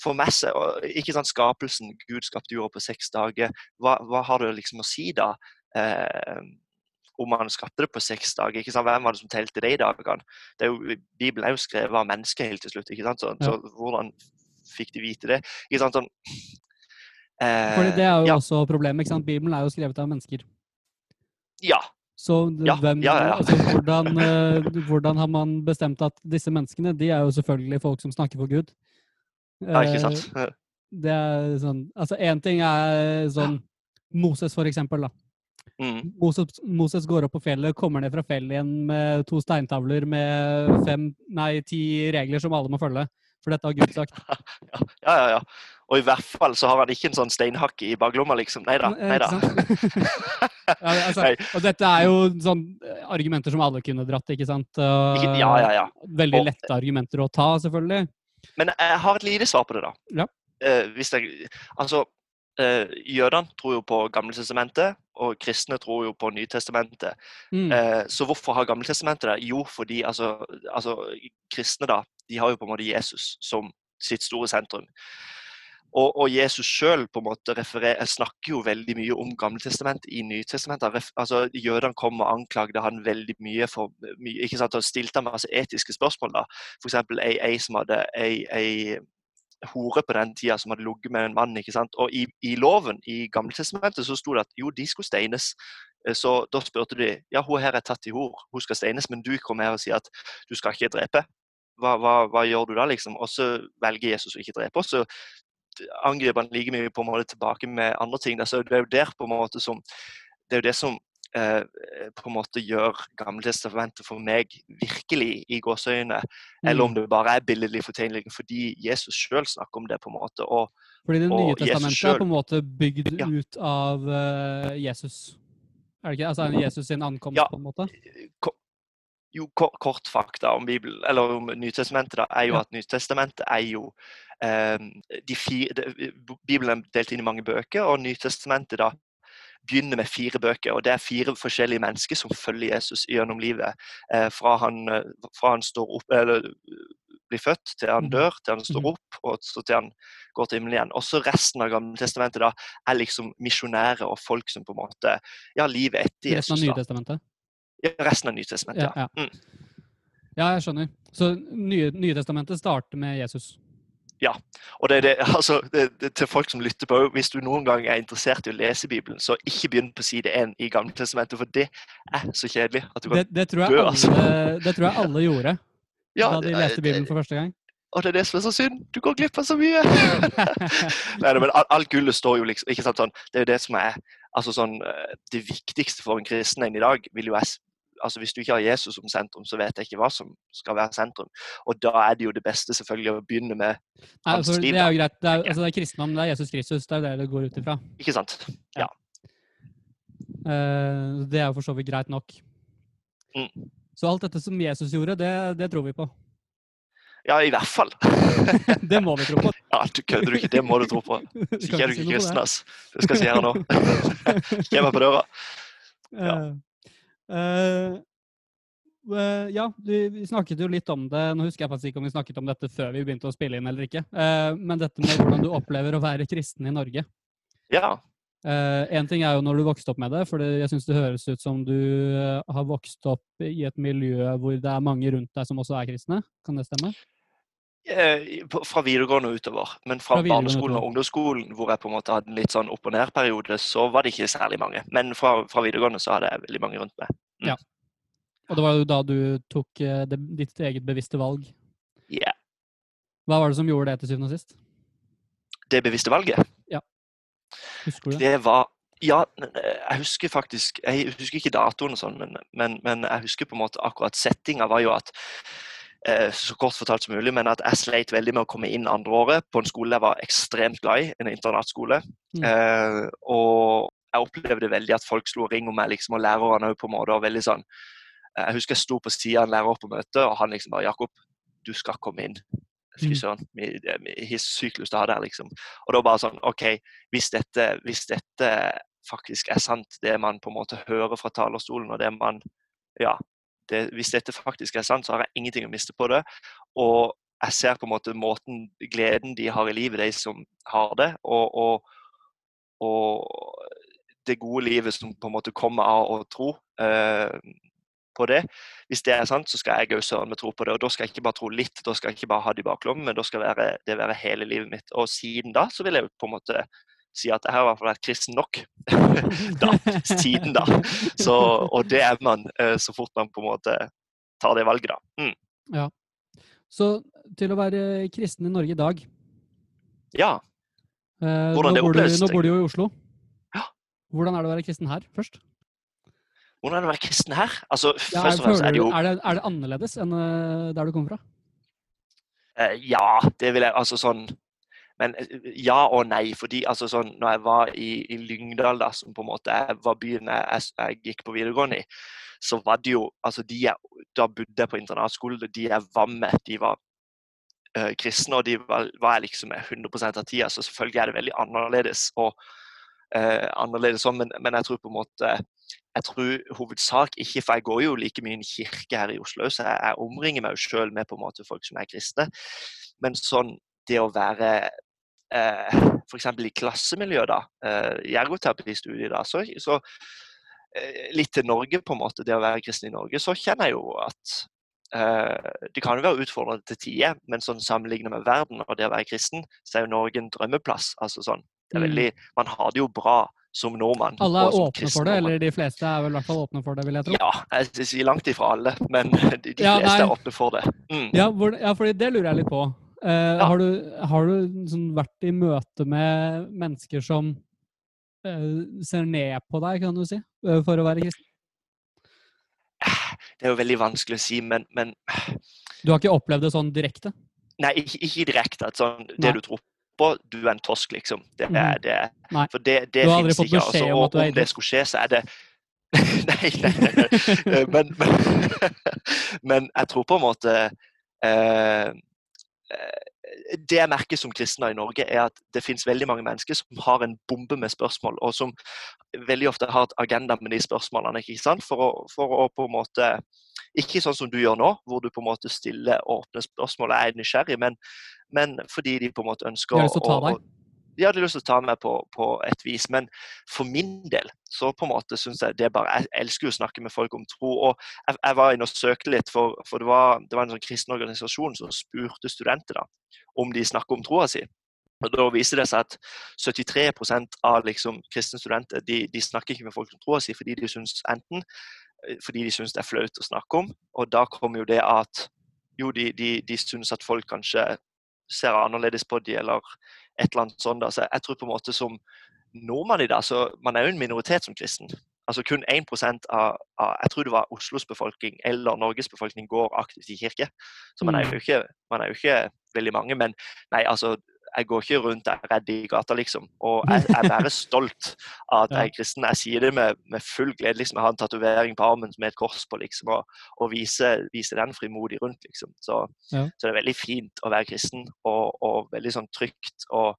for meg Ikke sant, skapelsen, Gud skapte jorda på seks dager. Hva, hva, har det liksom å si, da? Eh, om han skapte det på seks dager. ikke sant? Hvem var det som telte de dagene? Det er jo, Bibelen er jo skrevet av mennesker helt til slutt. ikke sant? Så, ja. så hvordan fikk de vite det? Ikke sant? Sånn, eh, Fordi Det er jo ja. også problemet. ikke sant? Bibelen er jo skrevet av mennesker. Ja, så ja, hvem, ja, ja, altså, hvordan, uh, hvordan, har man bestemt at disse menneskene de er jo selvfølgelig folk som snakker for Gud? Ja, ikke sant? Uh, det er sånn Altså, én ting er sånn Moses, for eksempel. da. Mm. Moses, Moses, går opp på fjellet, kommer ned fra fjellet igjen med to steintavler med fem, nei, ti regler som alle må følge. For dette har Gud sagt. Ja, ja, ja. Og i hvert fall så har han ikke en sånn steinhakke i baklomma, liksom. Nei da. Nei da. ja, altså, og dette er jo sånn eh, argumenter som alle kunne dratt, ikke sant? Og, ja, ja, ja. Veldig lette argumenter å ta, selvfølgelig. Men jeg har et lite svar på det, da. Ja. Uh, hvis jeg, altså, uh, Jødene tror jo på Gamletestamentet, og kristne tror jo på Nytestamentet. Mm. Eh, så hvorfor har Gamletestamentet det? Jo, fordi altså, altså, kristne da, de har jo på en måte Jesus som sitt store sentrum. Og, og Jesus sjøl snakker jo veldig mye om Gamletestamentet i Nytestamentet. Altså, Jødene kom og anklagde han veldig mye for mye, ikke sant, og stilte ham masse etiske spørsmål. da. F.eks. ei, ei som hadde ei, ei hore på den tida som hadde ligget med en mann. ikke sant? Og i, i loven i Gammeltestamentet så sto det at jo, de skulle steines. Eh, så da spurte de ja, hun her er tatt i hor, hun skal steines, men du kommer her og sier at du skal ikke drepe. Hva, hva, hva, gjør du da, liksom? Og så velger Jesus å ikke drepe. Og så angriper han like mye på en måte tilbake med andre ting. Så det er jo der på en måte som det er jo det som eh, på en måte gjør Gamletestamentet for meg virkelig i gåseøyne, mm. eller om mm. det bare er billedlig fortegnelig fordi Jesus sjøl snakker om det. på en måte. Og, fordi Det nye testamentet selv, er på en måte bygd ja. ut av uh, Jesus? Er det ikke? Altså Jesus sin ankomst, ja, på en måte? jo, kort, fakta om Bibelen, eller om Nytestamentet da, er jo ja. at Nytestamentet er jo um, de fire, de, Bibelen er delt inn i mange bøker, og Nytestamentet da begynner med fire bøker. og Det er fire forskjellige mennesker som følger Jesus gjennom livet. Eh, fra, han, fra, han, står opp, eller blir født, til han mm. dør, til han står mm. opp, og til han går til himmelen igjen. Også resten av Gammeltestamentet da, er liksom misjonærer og folk som på en måte Ja, livet etter Jesus. Resten av Nytestamentet? Ja, resten av Nytestamentet, ja. Ja, mm. ja jeg skjønner. Så Nye, nye starter med Jesus? Ja. Og det er det, altså, det, det, til folk som lytter på, hvis du noen gang er interessert i å lese Bibelen, så ikke begynn på side 1 i Gamletestamentet, for det er så kjedelig at du kan det, tror dø. Altså. det tror jeg alle gjorde ja, da de leste Bibelen for første gang. Og det er det som er så synd. Du går glipp av så mye! Nei, men Alt gullet står jo liksom ikke sant sånn, Det er jo det som er altså sånn, eh, Det viktigste for en kristen enn i dag, vil jo jeg altså Hvis du ikke har Jesus som sentrum, så vet jeg ikke hva som skal være sentrum. Og da er det jo det beste selvfølgelig å begynne med hans altså, liv. Det er jo greit. Det er, altså, det er kristendom, det er Jesus Kristus. Det er det det går ut ifra. Ikke sant. Ja. Uh, det er jo for så vidt greit nok. Mm. Så alt dette som Jesus gjorde, det, det tror vi på. Ja, i hvert fall. det må vi tro på. Ja, du kødder ikke. Det må du tro på. Hvis ikke er du ikke kristen, ass. Det skal jeg si her nå. Kommer på døra. Ja. Uh, Uh, ja, vi, vi, snakket jo litt om det. Nå husker jeg faktisk ikke om vi snakket om dette før vi begynte å spille inn eller ikke. Uh, men dette med hvordan du opplever å være kristen i Norge. Ja. En ting er jo når du vokste opp med det, for jeg syns det høres ut som du har vokst opp i et miljø hvor det er mange rundt deg som også er kristne. Kan det stemme? Fra videregående og utover. Men fra, fra barneskolen og ungdomsskolen, hvor jeg på en måte hadde en litt sånn opp- og ned-periode, så var det ikke særlig mange. Men fra, fra, videregående så hadde jeg veldig mange rundt meg. Mm. Ja. Og det var jo da du tok eh, det, ditt eget bevisste valg. Ja. Yeah. Hva var det som gjorde det til syvende og sist? Det bevisste valget? Ja. Husker du det? Det var Ja, jeg husker faktisk Jeg husker ikke datoen, og sånn, men, men, men, jeg husker på en måte akkurat settinga var jo at eh, så kort fortalt som mulig, men at jeg sleit veldig med å komme inn andre året på en skole jeg var ekstremt glad i, en internatskole. Mm. Eh, og jeg opplevde veldig at folk slo ring om meg, liksom, og lærerne på en måte og veldig sånn eh, Jeg husker jeg sto på sida av en lærer på møtet, og han liksom bare 'Jakob, du skal komme inn.' Fy mm. søren, jeg har sykt lyst til å ha deg, liksom. Og da bare sånn OK, hvis dette, hvis dette faktisk er sant, det man på en måte hører fra talerstolen, og det man ja, det, hvis dette faktisk er sant, så har jeg ingenting å miste på det. Og jeg ser på en måte måten, gleden de har i livet, de som har det. Og, og, og det gode livet som på en måte kommer av å tro eh, på det. Hvis det er sant, så skal jeg òg søren meg tro på det. Og da skal jeg ikke bare tro litt, da skal jeg ikke bare ha det i baklommen, men da skal det være hele livet mitt. Og siden da så vil jeg på en måte si at jeg har i hvert fall vært kristen nok. da, siden da. Så, og det er man eh, så fort man på en måte tar det valget, da. Mm. Ja. Så til å være kristen i Norge i dag Ja. Eh, Hvordan det oppleves. Nå bor du jo i Oslo. Ja. Hvordan er det å være kristen her, først? Hvordan er det å være kristen her? Altså, ja, først og fremst er det jo er det, er det annerledes enn eh, der du kommer fra? Ja, det vil jeg Altså sånn men eh, ja og nei. fordi altså sånn, når jeg var i, i Lyngdal, da, som på en måte var byen jeg, jeg, gikk på videregående i, så var det jo altså de jeg, Da bodde jeg på internatskole. De jeg var med, de var uh, kristne, og de var, var jeg liksom med 100 av tida. Så selvfølgelig er det veldig annerledes. og uh, annerledes sånn, men, men, jeg tror på en måte jeg tror hovedsak ikke, for jeg går jo like mye i en kirke her i Oslo, så jeg, jeg omringer meg jo sjøl med på en måte folk som er kristne. Men sånn det å være eh, f.eks. i klassemiljøet, da, eh, ergoterapistudiet, da, så, så eh, litt til Norge, på en måte, det å være kristen i Norge, så kjenner jeg jo at eh, det kan jo være utfordrende til tider, men sånn sammenlignet med verden og det å være kristen, så er jo Norge en drømmeplass. altså sånn, det er mm. veldig, Man har det jo bra som nordmann. Alle er åpne for det, eller de fleste er vel i hvert fall åpne for det, vil jeg tro? Ja, jeg sier langt ifra alle, men de, de ja, fleste er åpne for det. Mm. Ja, hvor, ja, fordi det lurer jeg litt på. Uh, ja. Har du, har du sånn, vært i møte med mennesker som uh, ser ned på deg, kan du si, uh, for å være kristen? Det er jo veldig vanskelig å si, men, men Du har ikke opplevd det sånn direkte? Nei, ikke, ikke direkte. At sånn, det du tror på, du er en tosk, liksom. Det, er det, for det, det fins ikke. Altså, og om det skulle skje, så er det nei, nei, nei. Men, men, men, jeg tror på en måte eh, Eh, det jeg merker som kristen i Norge, er at det finnes veldig mange mennesker som har en bombe med spørsmål, og som veldig ofte har et agenda med de spørsmålene. ikke sant? For å, for å på en måte Ikke sånn som du gjør nå, hvor du på en måte stiller åpne spørsmål og er nysgjerrig, men, men fordi de på en måte ønsker å, de hadde lyst til å ta meg på, på, et vis. Men for min del så på en måte synes jeg det bare Jeg elsker jo å snakke med folk om tro. og Jeg, jeg var inne og søkte litt, for, for det, var, det, var, en sånn kristen organisasjon som spurte studenter da, om de snakker om troa si. Og Da viser det seg at 73 av liksom, kristne studenter de, de, snakker ikke med folk om troa si fordi de syns enten fordi de syns det er flaut å snakke om, og da kommer jo det at jo, de, de, de syns at folk kanskje ser annerledes på de, eller et eller annet sånt. Altså, jeg tror på en måte som nordmann i dag, så man er jo en minoritet som kristen. Altså Kun 1 av, av jeg tror det var Oslos befolkning eller Norges befolkning går aktivt i kirke. Så man er jo mm. ikke, man er jo ikke veldig mange. Men nei, altså, jeg går ikke rundt der redd i gata, liksom. Og jeg, jeg er bare stolt av at jeg er kristen. Jeg sier det med, med full glede. liksom, Jeg har en tatovering på armen med et kors på, liksom, og, og vise, vise, den frimodig rundt, liksom. Så, ja. så, det er veldig fint å være kristen, og, og, veldig sånn trygt. Og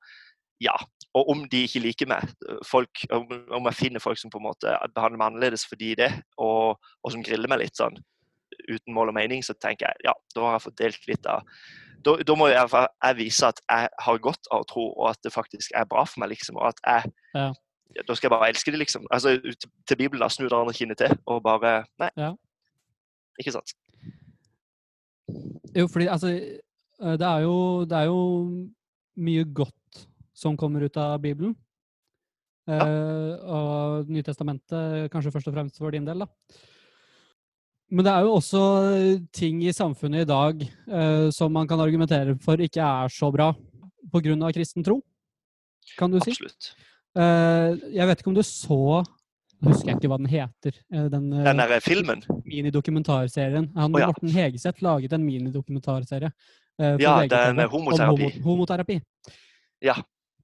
ja, og om de ikke liker meg, folk, om, om jeg finner folk som på en måte behandler meg annerledes fordi det, og, og som griller meg litt sånn uten mål og mening, så tenker jeg ja, da har jeg fått delt litt av da, da, må jeg, jeg, vise at jeg har godt av tro, og at det faktisk er bra for meg. liksom, og at jeg, ja. Da skal jeg bare elske det, liksom. Altså, Til Bibelen, da, snu det andre kinnet til, og bare Nei. Ja. Ikke sant? Jo, fordi altså eh, det er, jo, det er jo mye godt som kommer ut av Bibelen. Ja. Eh, og Nytestamentet kanskje først og fremst for din del, da. Men det er jo også ting i samfunnet i dag eh, som man kan argumentere for ikke er så bra pga. kristen tro, kan du si? Absolutt. Eh, jeg vet ikke om du så Husker jeg ikke hva den heter. eh, Den, eh, Den der filmen. minidokumentarserien. Han oh, ja. Morten Hegeseth laget en minidokumentarserie. eh, Ja, den med om homoterapi. homo- homoterapi. Ja.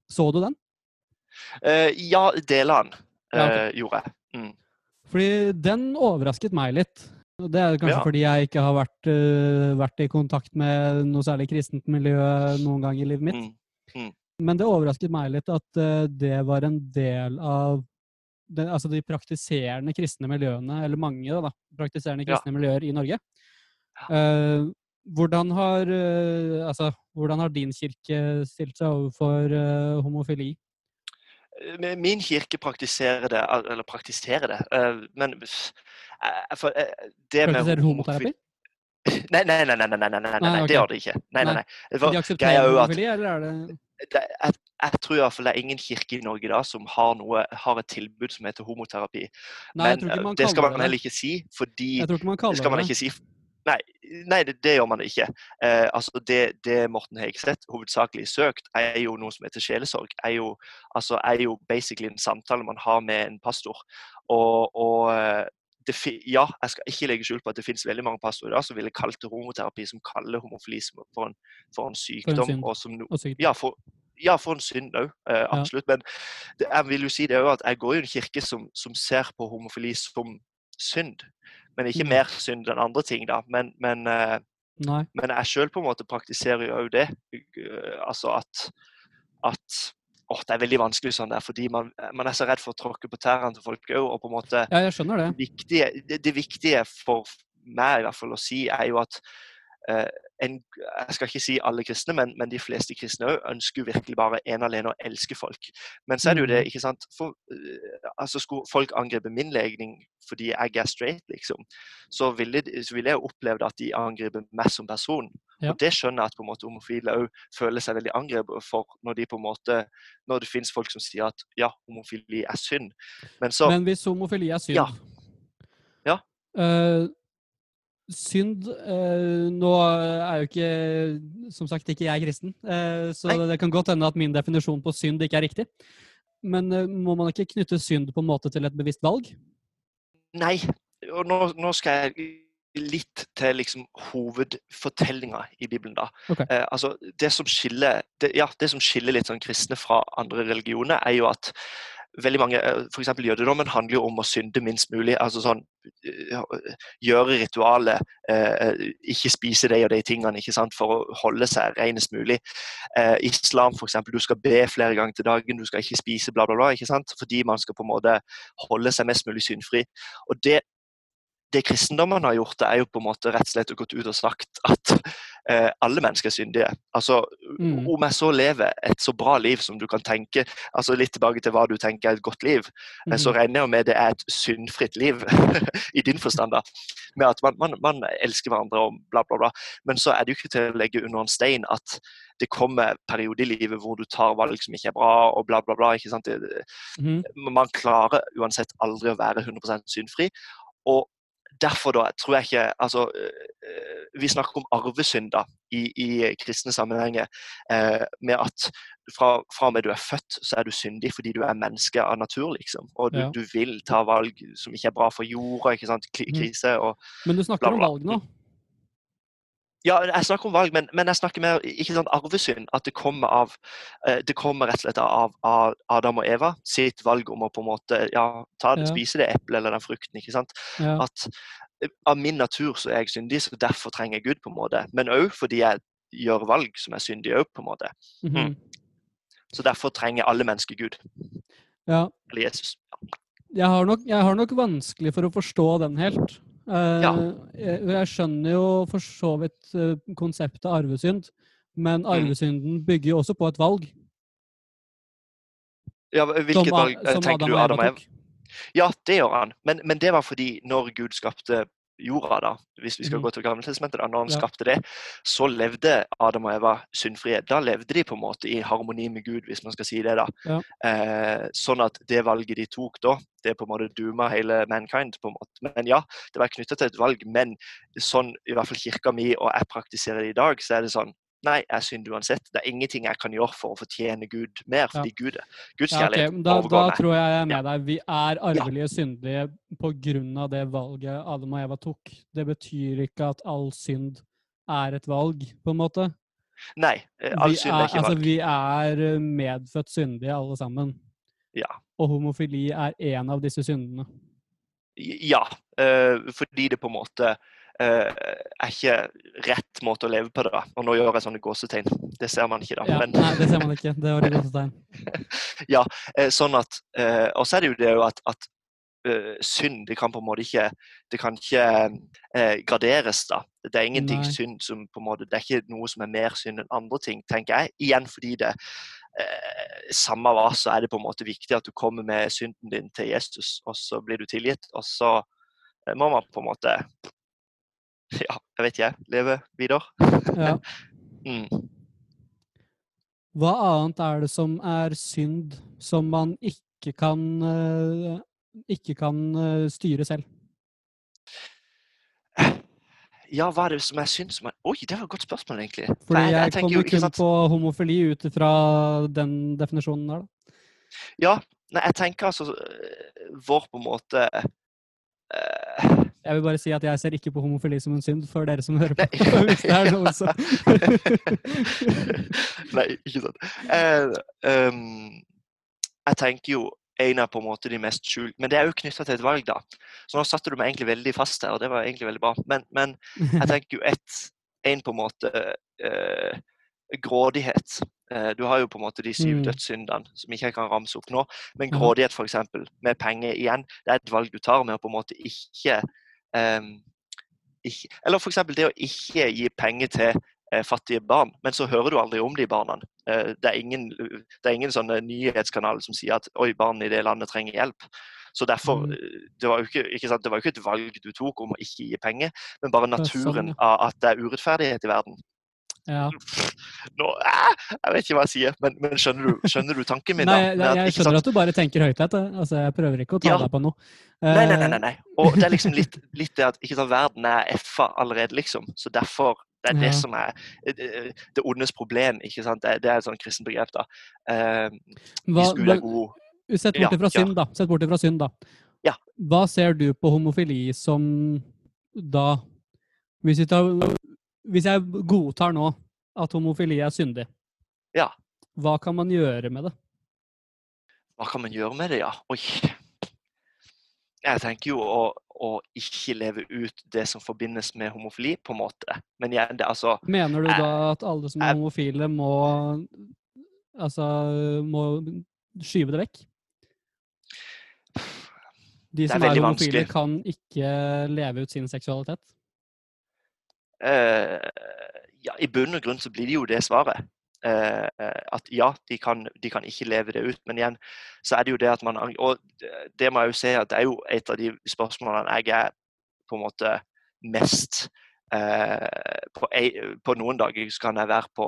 Så du den? Uh, ja, deler han, Ja, ok. eh, gjorde jeg. Mm. Fordi den overrasket meg litt. Det er kanskje Ja. fordi jeg ikke har vært, uh, vært i kontakt med noe særlig kristent miljø noen gang i livet mitt. Mm. Men det overrasket meg litt at uh, det var en del av det, altså de praktiserende kristne miljøene, eller mange da, praktiserende Ja. kristne miljøer i Norge. Uh, hvordan, har, altså, hvordan har din kirke stilt seg overfor homofili? Eh, Min kirke praktiserer det, eller praktiserer det, eh, men eh, for, det med Praktiserer homoterapi? Nei, nei, nei, nei, nei, nei, nei, nei, Nei, det gjør det ikke. Nei, nei, Nei. For, De aksepterer er homofili, eller er det jeg, jeg tror i hvert fall det er ingen kirke i Norge da som har, noe, har et tilbud som heter homoterapi. Nei, Men det skal man heller ikke si, fordi Jeg tror ikke man det skal man ikke si. Nei, nei det, det gjør man ikke. Eh, altså det, det Morten Hegseth hovedsakelig søkt, er jo noe som heter sjelesorg. Er jo, altså, er jo basically en samtale man har med en pastor. Og, og eh, det, ja, jeg skal ikke legge skjul på at det finnes veldig mange pastorer i dag som ville kalt det homoterapi, som kaller homofilisme for en, for en sykdom. og som Og sykt. ja, for, ja, for en synd òg. Eh, absolutt. Men det, jeg vil jo si det òg at jeg går i en kirke som, som ser på homofili som synd. Men ikke Mm. mer synd enn andre ting, da. Men, men, eh, men jeg sjøl på en måte praktiserer jo òg det. Eh, Altså at, at åh, Det er veldig vanskelig sånn der, fordi man, man er så redd for å tråkke på tærne til folk òg. Og på en måte Ja, jeg skjønner det. viktige, det, det viktige for meg i hvert fall å si, er jo at eh, en, Jeg skal ikke si alle kristne, men, men de fleste kristne òg ønsker virkelig bare en alene å elske folk. Men så er det jo det, Mm. ikke sant for, eh, altså Skulle folk angripe min legning fordi jeg er straight, liksom, så ville, så ville jeg opplevd at de angriper meg som person. Ja. Og det skjønner jeg at på en måte homofile òg føler seg veldig angrepet for, når de på en måte når det finnes folk som sier at ja, homofili er synd. Men så Men hvis homofili er synd Ja. Ja. Eh, synd eh, Nå er jo ikke, som sagt, ikke jeg kristen, eh, så Nei. det kan godt hende at min definisjon på synd ikke er riktig. Men eh, må man ikke knytte synd på en måte til et bevisst valg? Nei, og nå, nå skal jeg litt til liksom hovedfortellinga i Bibelen. da. Okay. Eh, altså, det som skiller det, ja, det som skiller litt sånn kristne fra andre religioner, er jo at veldig mange, eh, eksempel jødedommen handler jo om å synde minst mulig. altså sånn, eh, Gjøre ritualet, eh, ikke spise de og de tingene ikke sant, for å holde seg renest mulig. Islam eksempel, du skal be flere ganger til dagen, du skal ikke spise bla, bla, bla. ikke sant, Fordi man skal på en måte holde seg mest mulig syndfri. Og det, det kristendommen har gjort, det er jo på en måte rett og slett gått ut og sagt at eh, alle mennesker er syndige. Altså, Mm. Om jeg så lever et så bra liv som du kan tenke, altså litt tilbake til hva du tenker er et godt liv, mm. så regner jeg med det er et syndfritt liv, i din forstand. da, Med at man, man, man elsker hverandre og bla, bla, bla. Men så er det jo ikke til å legge under en stein at det kommer perioder i livet hvor du tar valg som ikke er bra, og bla, bla, bla. ikke sant? Det, mm. man klarer uansett aldri å være 100% syndfri. Og derfor da, tror jeg ikke altså, øh, Vi snakker om arvesynder i, i kristne sammenhenger. Eh, med at fra, fra og med du er født, så er du syndig fordi du er menneske av natur. liksom. Og du, Ja. du vil ta valg som ikke er bra for jorda. ikke sant, krise og Krise og Men du snakker Bla, om valg nå. Ja, jeg snakker om valg, men, men jeg snakker mer ikke sånn arvesynd. At det kommer av eh, Det kommer rett og slett av, av Adam og Eva sitt valg om å på en måte ja, ta Ja. spise det eplet eller den frukten. ikke sant? Ja. At eh, av min natur så er jeg syndig, så derfor trenger jeg Gud. på en måte. Men òg fordi jeg gjør valg som er syndige òg, på en måte. Mhm. Så derfor trenger alle mennesker Gud. ja. Eller Jesus. Jeg har, nok, jeg har nok vanskelig for å forstå den helt. Eh, Ja. jeg, jeg skjønner jo for så vidt eh, konseptet arvesynd, men Mm. arvesynden bygger jo også på et valg. Ja, Hvilket valg eh, tenker Adam du? Adam og Eva. Ja, det gjør han. Men, men det var fordi når Gud skapte jorda, da, hvis vi skal Mhm. gå til Gammeltestamentet, da, han Ja. skapte det, så levde Adam og Eva syndfrie. Da levde de på en måte i harmoni med Gud, hvis man skal si det. da. Ja. Eh, sånn at det valget de tok da, det på en måte duma hele mankind. på en måte. Men ja, det var knytta til et valg. Men sånn i hvert fall kirka mi, og jeg praktiserer det i dag, så er det sånn Nei, jeg synder uansett. Det er ingenting jeg kan gjøre for å fortjene Gud mer, fordi Gud er Guds Ja, ok, kjærlighet da, da tror jeg jeg er med Ja. deg. Vi er arvelige syndige på grunn av det valget Adam og Eva tok. Det betyr ikke at all synd er et valg, på en måte. Nei, eh, all Vi synd er, er ikke altså, valg. vi er eh, medfødt syndige, alle sammen. Ja. Og homofili er en av disse syndene. Ja, eh, fordi det på en måte er ikke rett måte å leve på det. da. Og nå gjør jeg sånne gåsetegn. Det ser man ikke, da. Ja, Men nei, det ser man ikke. Det var det gåsetegn. Ja, eh, sånn at eh, Og så er det jo det at, at eh, synd det kan på en måte ikke det kan ikke eh, graderes. da. Det er ingenting Nei. synd som på en måte, Det er ikke noe som er mer synd enn andre ting, tenker jeg. Igjen fordi det eh, Samme hva, så er det på en måte viktig at du kommer med synden din til Jesus, og så blir du tilgitt. Og så eh, må man på en måte Ja, jeg vet ikke. Leve videre. Ja. Mm. Hva annet er det som er synd som man ikke kan eh, ikke kan eh, styre selv? Ja, hva er det som er synd som er Oi, det var et godt spørsmål, egentlig. For Fordi jeg, jeg kommer jo, kun sant- på homofili ut ifra den definisjonen der. da. Ja, nei, jeg tenker altså øh, Vår på en måte øh, Jeg vil bare si at jeg ser ikke på homofili som en synd for dere som hører på. Nei. Hvis det er noe som Nei, ikke sant. Eh, um, jeg tenker jo en av på en måte de mest skjult Men det er jo knytta til et valg, da. Så nå satte du meg egentlig veldig fast her, og det var egentlig veldig bra. Men, men jeg tenker jo ett En på en måte eh, grådighet. Eh, du har jo på en måte de syv Mm. dødssyndene, som ikke jeg kan ramse opp nå. Men grådighet, f.eks., med penger igjen, det er et valg du tar med å på en måte ikke, ehm, ikke Eller f.eks. det å ikke gi penger til eh, fattige barn, men så hører du aldri om de barna. Eh, det, er ingen, det er ingen sånne nyhetskanal som sier at oi, barn i det landet trenger hjelp. Så derfor, Mm. eh, det var, jo ikke, ikke sant, det var ikke et valg du tok om å ikke gi penger, men bare naturen av at det er urettferdighet i verden. Ja. Nå, eh, jeg vet ikke hva jeg sier, men, men skjønner, du, skjønner du tanken min? Nei, da? jeg, jeg skjønner at du bare tenker høyt. Altså, jeg prøver ikke å ta Ja. deg på noe. Nei, nei, nei, Eh, nei, nei. Og det er liksom litt, litt det at ikke sant, verden er F-a allerede, liksom. Så derfor Det er det som er eh, det ondes problem. ikke sant? Det, det er et sånt kristent begrep. da. Eh, hva, Gud er god Sett bort ifra ja. synd, da. Sett bort ifra synd, da. Ja. Hva ser du på homofili som da Hvis, vi tar, hvis jeg godtar nå at homofili er syndig, Ja. hva kan man gjøre med det? Hva kan man gjøre med det, ja? Oi. Jeg tenker jo å, å ikke leve ut det som forbindes med homofili, på en måte. Men jeg, det altså Mener du jeg, da at alle som er jeg, homofile, må Altså må skyve det vekk? De Det er som er, homofile, vanskelig. kan ikke leve ut sin seksualitet? Eh, Ja, i bunn og grunn så blir det jo det svaret. Eh, eh, at ja, de kan, de kan ikke leve det ut. Men igjen så er det jo det at man Og det- må jeg jo si at det er jo et av de spørsmålene jeg er på en måte mest eh, på, på noen dager så kan jeg være på,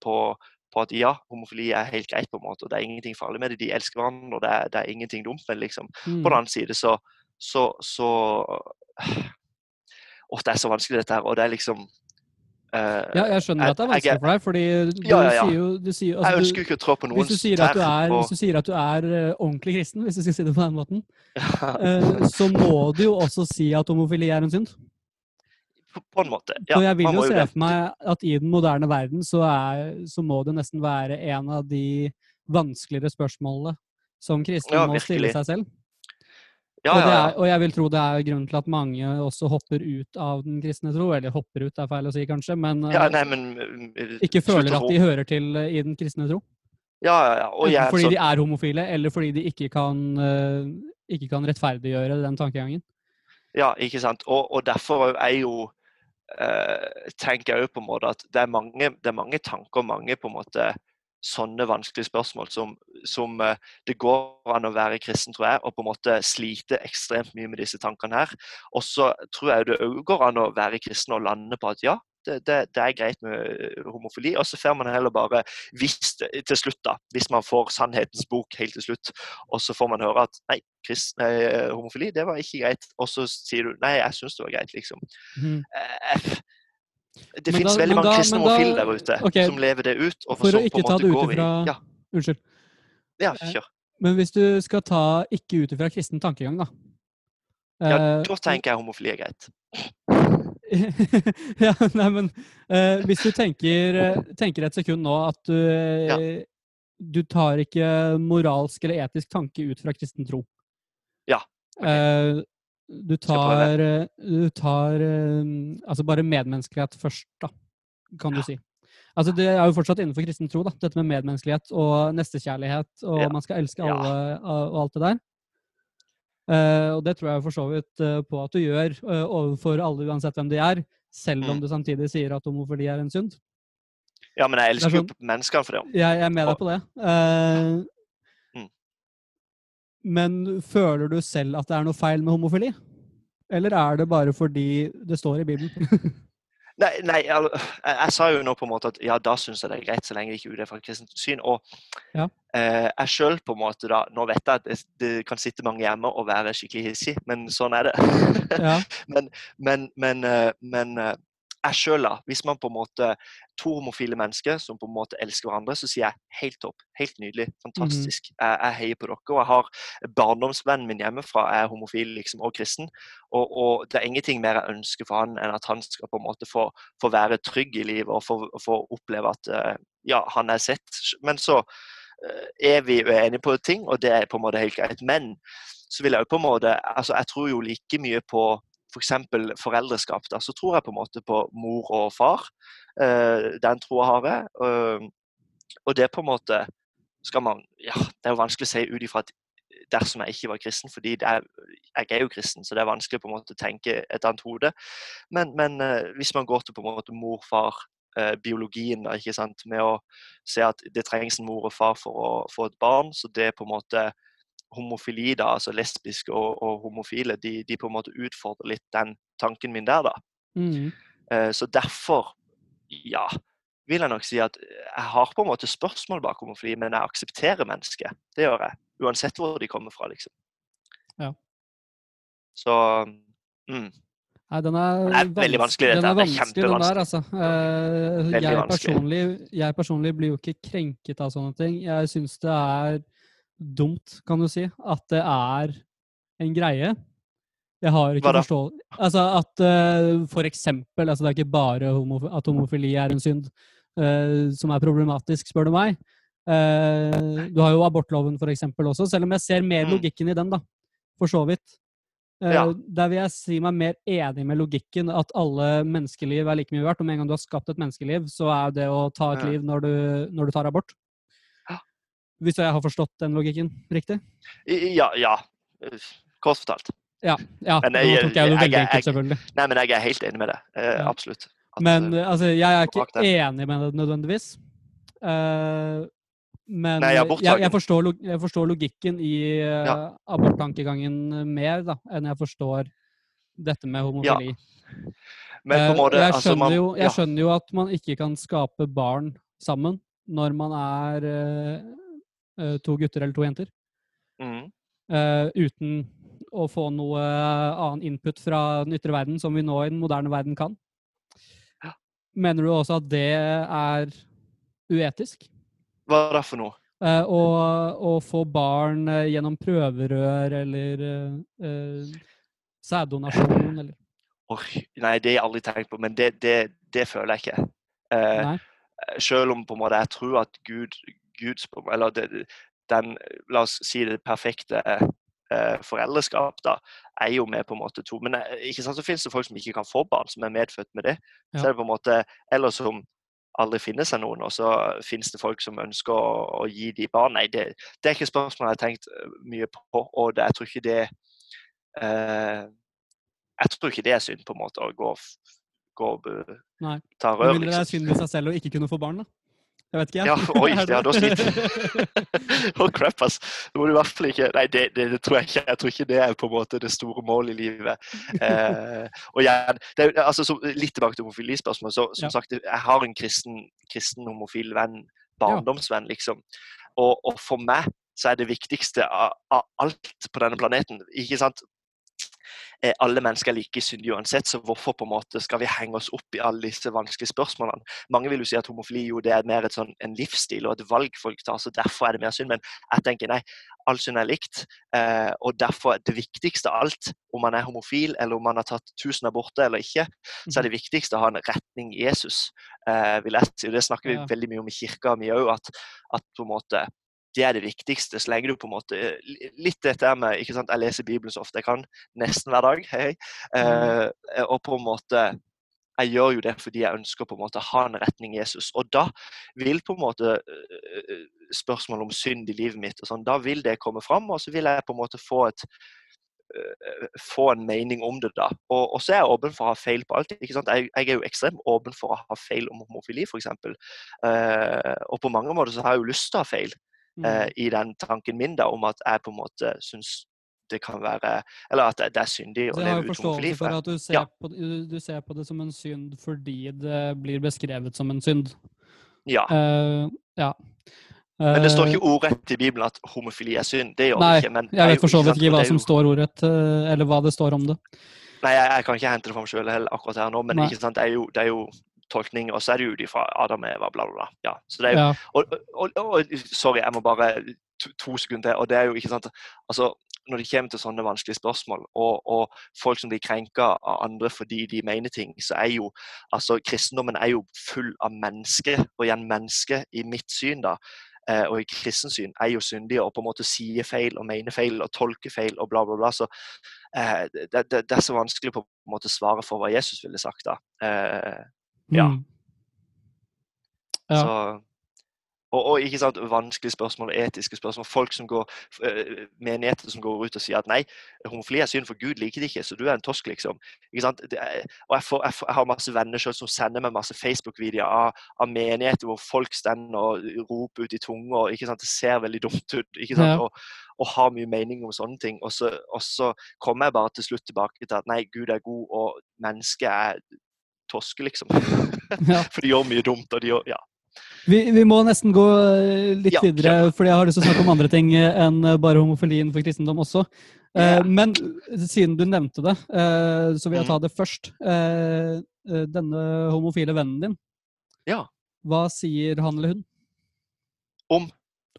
på, på at ja, homofili er helt greit, på en måte. og Det er ingenting farlig med det. De elsker hverandre, og det er, det er ingenting dumt. Men liksom, Mm. på den annen side så så, så Åh, det er så vanskelig, dette her. Og det er liksom Uh, Ja, jeg skjønner jeg- at det er jeg vanskelig for deg, fordi du Ja, ja, ja. sier jo du sier, Jeg altså, ønsker jo ikke å trå på hvis, du er, og- hvis du sier at du er eh, ordentlig kristen, hvis du skal si det på den måten, uh, så må du jo også si at homofili er en synd. på, på en måte. Ja, og jeg vil jo se for meg at i den moderne verden så, er, så må det nesten være en av de vanskeligere spørsmålene som kristne må stille seg selv. Ja, og, det er, og jeg vil tro det er grunnen til at mange også hopper ut av den kristne tro. Eller hopper ut, er feil å si kanskje, men eh, ja nei, men uh, ikke føler at de hører til eh, i den kristne tro. Ja. Og Enten jeg, fordi så, de er homofile, eller fordi de ikke kan, eh, ikke kan rettferdiggjøre den tankegangen. ja, ikke sant. Og, og derfor er jo eh, tenker jeg jo på en måte at det er mange, det er mange tanker, mange på en måte sånne vanskelige spørsmål som, som eh, det går an å være kristen, tror jeg, og på en måte slite ekstremt mye med disse tankene her. Og så tror jeg det òg går an å være kristen og lande på at ja, det, det, det er greit med eh, homofili. Og så får man heller bare, hvis til slutt da, hvis man får sannhetens bok helt til slutt, og så får man høre at nei, kristen, nei homofili det var ikke greit, og så sier du nei, jeg syns det var greit, liksom. Mm. Eh, Det da- veldig mange da- kristne homofile der ute okay. som lever det ut. Og for å ikke ta det ut ifra- Ja, Unnskyld. ja, Eh, kjør. Men hvis du skal ta ikke ut ifra kristen tankegang, da. Ja, Eh, da tenker jeg homofili er greit. ja, nei, men uh, hvis du tenker, tenker et sekund nå at du, ja. du tar ikke moralsk eller etisk tanke ut fra kristen tro. Ja, ok. Eh, du tar, eh, du tar eh, altså bare medmenneskelighet først, da, kan du si. Altså Det er jo fortsatt innenfor kristen tro, da, dette med medmenneskelighet og nestekjærlighet, og Ja. man skal elske alle og og alt det der. Uh, og det tror jeg for så vidt uh, på at du gjør uh, overfor alle, uansett hvem de er, selv om Mm. du samtidig sier at homofili er en synd. Ja, men jeg elsker jo sånn- menneskene for det. Jeg, jeg er med deg på det. Eh. Men føler du selv at det er noe feil med homofili? Eller er det bare fordi det står i Bibelen? Nei, nei jeg, jeg, sa jo nå på en måte at ja, da syns jeg det er greit, så lenge det ikke er fra kristent syn. Og Ja. eh, jeg sjøl på en måte da Nå vet jeg at det, det kan sitte mange hjemme og være skikkelig hissig, men sånn er det. ja. men men, men, men eh, jeg sjøl, da. Hvis man på en måte To homofile mennesker som på en måte elsker hverandre, så sier jeg helt topp. Helt nydelig. Fantastisk. jeg, jeg heier på dere. Og jeg har barndomsvennen min hjemmefra er homofil liksom, og kristen. Og, og det er ingenting mer jeg ønsker for han enn at han skal på en måte få, få være trygg i livet og få, få oppleve at eh, ja, han er sett. Men så eh, er vi uenige på ting, og det er på en måte helt greit. Men så vil jeg jo på en måte altså Jeg tror jo like mye på f.eks. For foreldreskap. Da, så tror jeg på en måte på mor og far. Eh, den troa har jeg. Og det på en måte skal man Ja, det er jo vanskelig å si ut ifra at dersom jeg ikke var kristen, fordi er, jeg er jo kristen, så det er vanskelig på en måte å tenke et annet hode. Men, men eh, hvis man går til på en måte mor, far, eh, biologien, da, ikke sant, med å se at det trengs en mor og far for å få et barn, så det på en måte homofili, da, altså lesbiske og, og homofile, de, de på en måte utfordrer litt den tanken min der, da. Mm. Uh, Så derfor, ja, vil jeg nok si at jeg har på en måte spørsmål bak homofili, men jeg aksepterer mennesket. Det gjør jeg. Uansett hvor de kommer fra, liksom. Ja. Så mm. Nei, den er, den er veldig vanskelig, dette. Den er Det vanskelig, den der, altså. Uh, jeg, personlig, jeg personlig blir jo ikke krenket av sånne ting. Jeg syns det er dumt, kan du si, at det er en greie. Jeg har ikke forståelse Altså at uh, for eksempel altså Det er ikke bare homo at homofili er en synd uh, som er problematisk, spør du meg. Uh, du har jo abortloven for eksempel også, selv om jeg ser mer Mm. logikken i den, da. For så vidt. Ja. Der vil jeg si meg mer enig med logikken at alle menneskeliv er like mye verdt. Og med en gang du har skapt et menneskeliv, så er det å ta et liv når du, når du tar abort. Ja. Hvis jeg har forstått den logikken riktig? Ja, ja. Kort fortalt. Ja. ja Men nå jeg- tok jeg det veldig enkelt, selvfølgelig. Nei, men jeg er helt enig med det. Eh, Ja. Absolutt. At, Men eh, altså, jeg er ikke enig med det nødvendigvis. Uh, men Nei, jeg, jeg, forstår, jeg forstår logikken i uh, Ja. aborttankegangen mer da, enn jeg forstår dette med homofili. men på en måte jeg, altså, skjønner man, jo, jeg ja. skjønner jo at man ikke kan skape barn sammen når man er to gutter eller to jenter. Mm. eh, uten å få noe annen input fra den ytre verden, som vi nå i den moderne verden kan. Ja. Mener du også at det er uetisk? Hva er det for noe? Eh, å, å få barn eh, gjennom prøverør eller eh, eh, sæddonasjon eller Oi, nei, det har jeg aldri tenkt på, men det, det, det føler jeg ikke. Eh, selv om på en måte jeg tror at Gud, Guds eller det, den, la oss si det perfekte eh, foreldreskap da, er jo med på en måte to. Men eh, ikke sant, så finnes det folk som ikke kan få barn, som er medfødt med det. Ja. Så er det på en måte, Eller som aldri finner seg noen, og så finnes det folk som ønsker å, å gi de barn. Nei, det, det er ikke et spørsmål jeg har tenkt eh, mye på, og det, jeg tror ikke det eh, Jeg tror ikke det er synd på en måte å gå, gå Nei. ta Med rør, mindre det er liksom. synd i seg selv å ikke kunne få barn, da. Jeg vet ikke, jeg. Ja, oi, ja, da sliter Å, crap, ass. Det må du i hvert fall ikke Nei, det, det, det tror jeg ikke. Jeg tror ikke det er på en måte det store målet i livet. Eh, og igjen, det, altså, så, litt tilbake til homofilispørsmålet. Så, som Ja. sagt, jeg har en kristen, kristen homofil venn, barndomsvenn, liksom. Og, og for meg så er det viktigste av, av alt på denne planeten ikke sant? Eh, alle mennesker er like syndige uansett, så hvorfor på en måte skal vi henge oss opp i alle disse vanskelige spørsmålene? Mange vil jo si at homofili jo det er mer et sånn, en livsstil og et valg folk tar, så derfor er det mer synd. Men jeg tenker nei, all synd er likt. Eh, og derfor er det viktigste av alt, om man er homofil eller om man har tatt tusen aborter eller ikke, så er det viktigste å ha en retning Jesus. Eh, vil jeg si. Det snakker vi veldig mye om i kirka mi òg, at, at på en måte det er det viktigste. Så lenge du på en måte Litt dette med ikke sant, Jeg leser Bibelen så ofte jeg kan, nesten hver dag. hei, eh, Og på en måte Jeg gjør jo det fordi jeg ønsker på en måte å ha en retning Jesus. Og da vil på en måte spørsmålet spørsmål om synd i livet mitt og sånn, da vil det komme fram, og så vil jeg på en måte få et eh, få en mening om det da. Og, og så er jeg åpen for å ha feil på alt. ikke sant? Jeg, jeg er jo ekstremt åpen for å ha feil om homofili, f.eks. Uh, og på mange måter så har jeg jo lyst til å ha feil Mm. Eh, i den tanken min da, om at jeg på en måte syns det kan være Eller at det, er syndig å leve ut homofili. for at du ser, Ja. på, du, ser på det som en synd fordi det blir beskrevet som en synd. ja. Uh, ja. Men det står Eh, ikke ordrett i Bibelen at homofili er synd. Det gjør Nei, det ikke. Men Jeg vet for så vidt ikke hva som står ordrett, eh, eller hva det står om det. Nei, jeg, jeg kan ikke hente det fram sjøl akkurat her nå, men det er jo, det er jo tolkning, og så er det jo de fra Adam og Eva, bla, bla, bla. Ja, så det er jo, Ja. og, og, og, sorry, jeg må bare to, to sekunder til. og det er jo ikke sant, altså Når det kommer til sånne vanskelige spørsmål, og, og folk som blir krenka av andre fordi de mener ting, så er jo altså kristendommen er jo full av mennesker, og igjen mennesker i mitt syn, da, eh, og i kristens syn, er jo syndige og på en måte sier feil og mener feil og tolker feil og bla, bla, bla. Så eh, det, det, det er så vanskelig på en måte svare for hva Jesus ville sagt da. Eh, Ja. Mm. Ja. Så, og, og ikke sant, vanskelige spørsmål, etiske spørsmål. Folk som går, eh, Menigheter som går ut og sier at nei, homofili er synd, for Gud liker det ikke, så du er en tosk, liksom. Ikke sant? Det er, og jeg, får, jeg, får, jeg har masse venner selv som sender meg masse Facebook-videoer av, av menigheter hvor folk stender og roper ut i sant? det ser veldig dumt ut. ikke sant? Ja. Og, og har mye mening om sånne ting. Og så, og så kommer jeg bare til slutt tilbake til at nei, Gud er god, og mennesket er toske, liksom. Ja. For de gjør mye dumt, og de gjør Ja. Vi, vi må nesten gå eh, litt Ja, videre, fordi jeg har lyst til å snakke om andre ting eh, enn eh, bare homofili innenfor kristendom også. Ja. Men siden du nevnte det, så vil jeg ta Mhm. det først. Denne homofile vennen din, Ja. hva sier han eller hun Om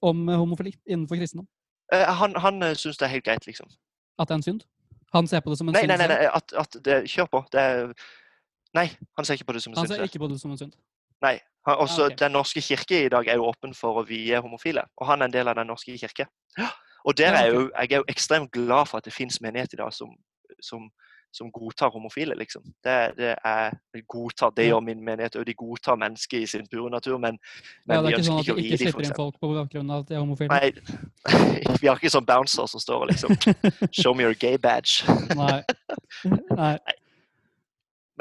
om homofili innenfor kristendom? Han, han syns det er helt greit, liksom. At det er en synd? Han ser på det som en Nei, synd nei, nei, nei at, at det, kjør på. Det er, nei, han ser ikke på det som en Han synd. ser ikke på det som en synd. Nei. Han, også, ok. Den norske kirke i dag er jo åpen for å vie homofile, og han er en del av Den norske kirke. Og der er jo, jeg er jo ekstremt glad for at det finnes menighet i dag som, som, som godtar homofile, liksom. Det, det er de godtar, det gjør min menighet, og de godtar mennesket i sin pure natur, men, men Ja, det de er ønsker sånn ikke å ikke dem, for eksempel. Nei, vi har ikke sånn bouncer som står og liksom Show me your gay badge. Nei. Nei.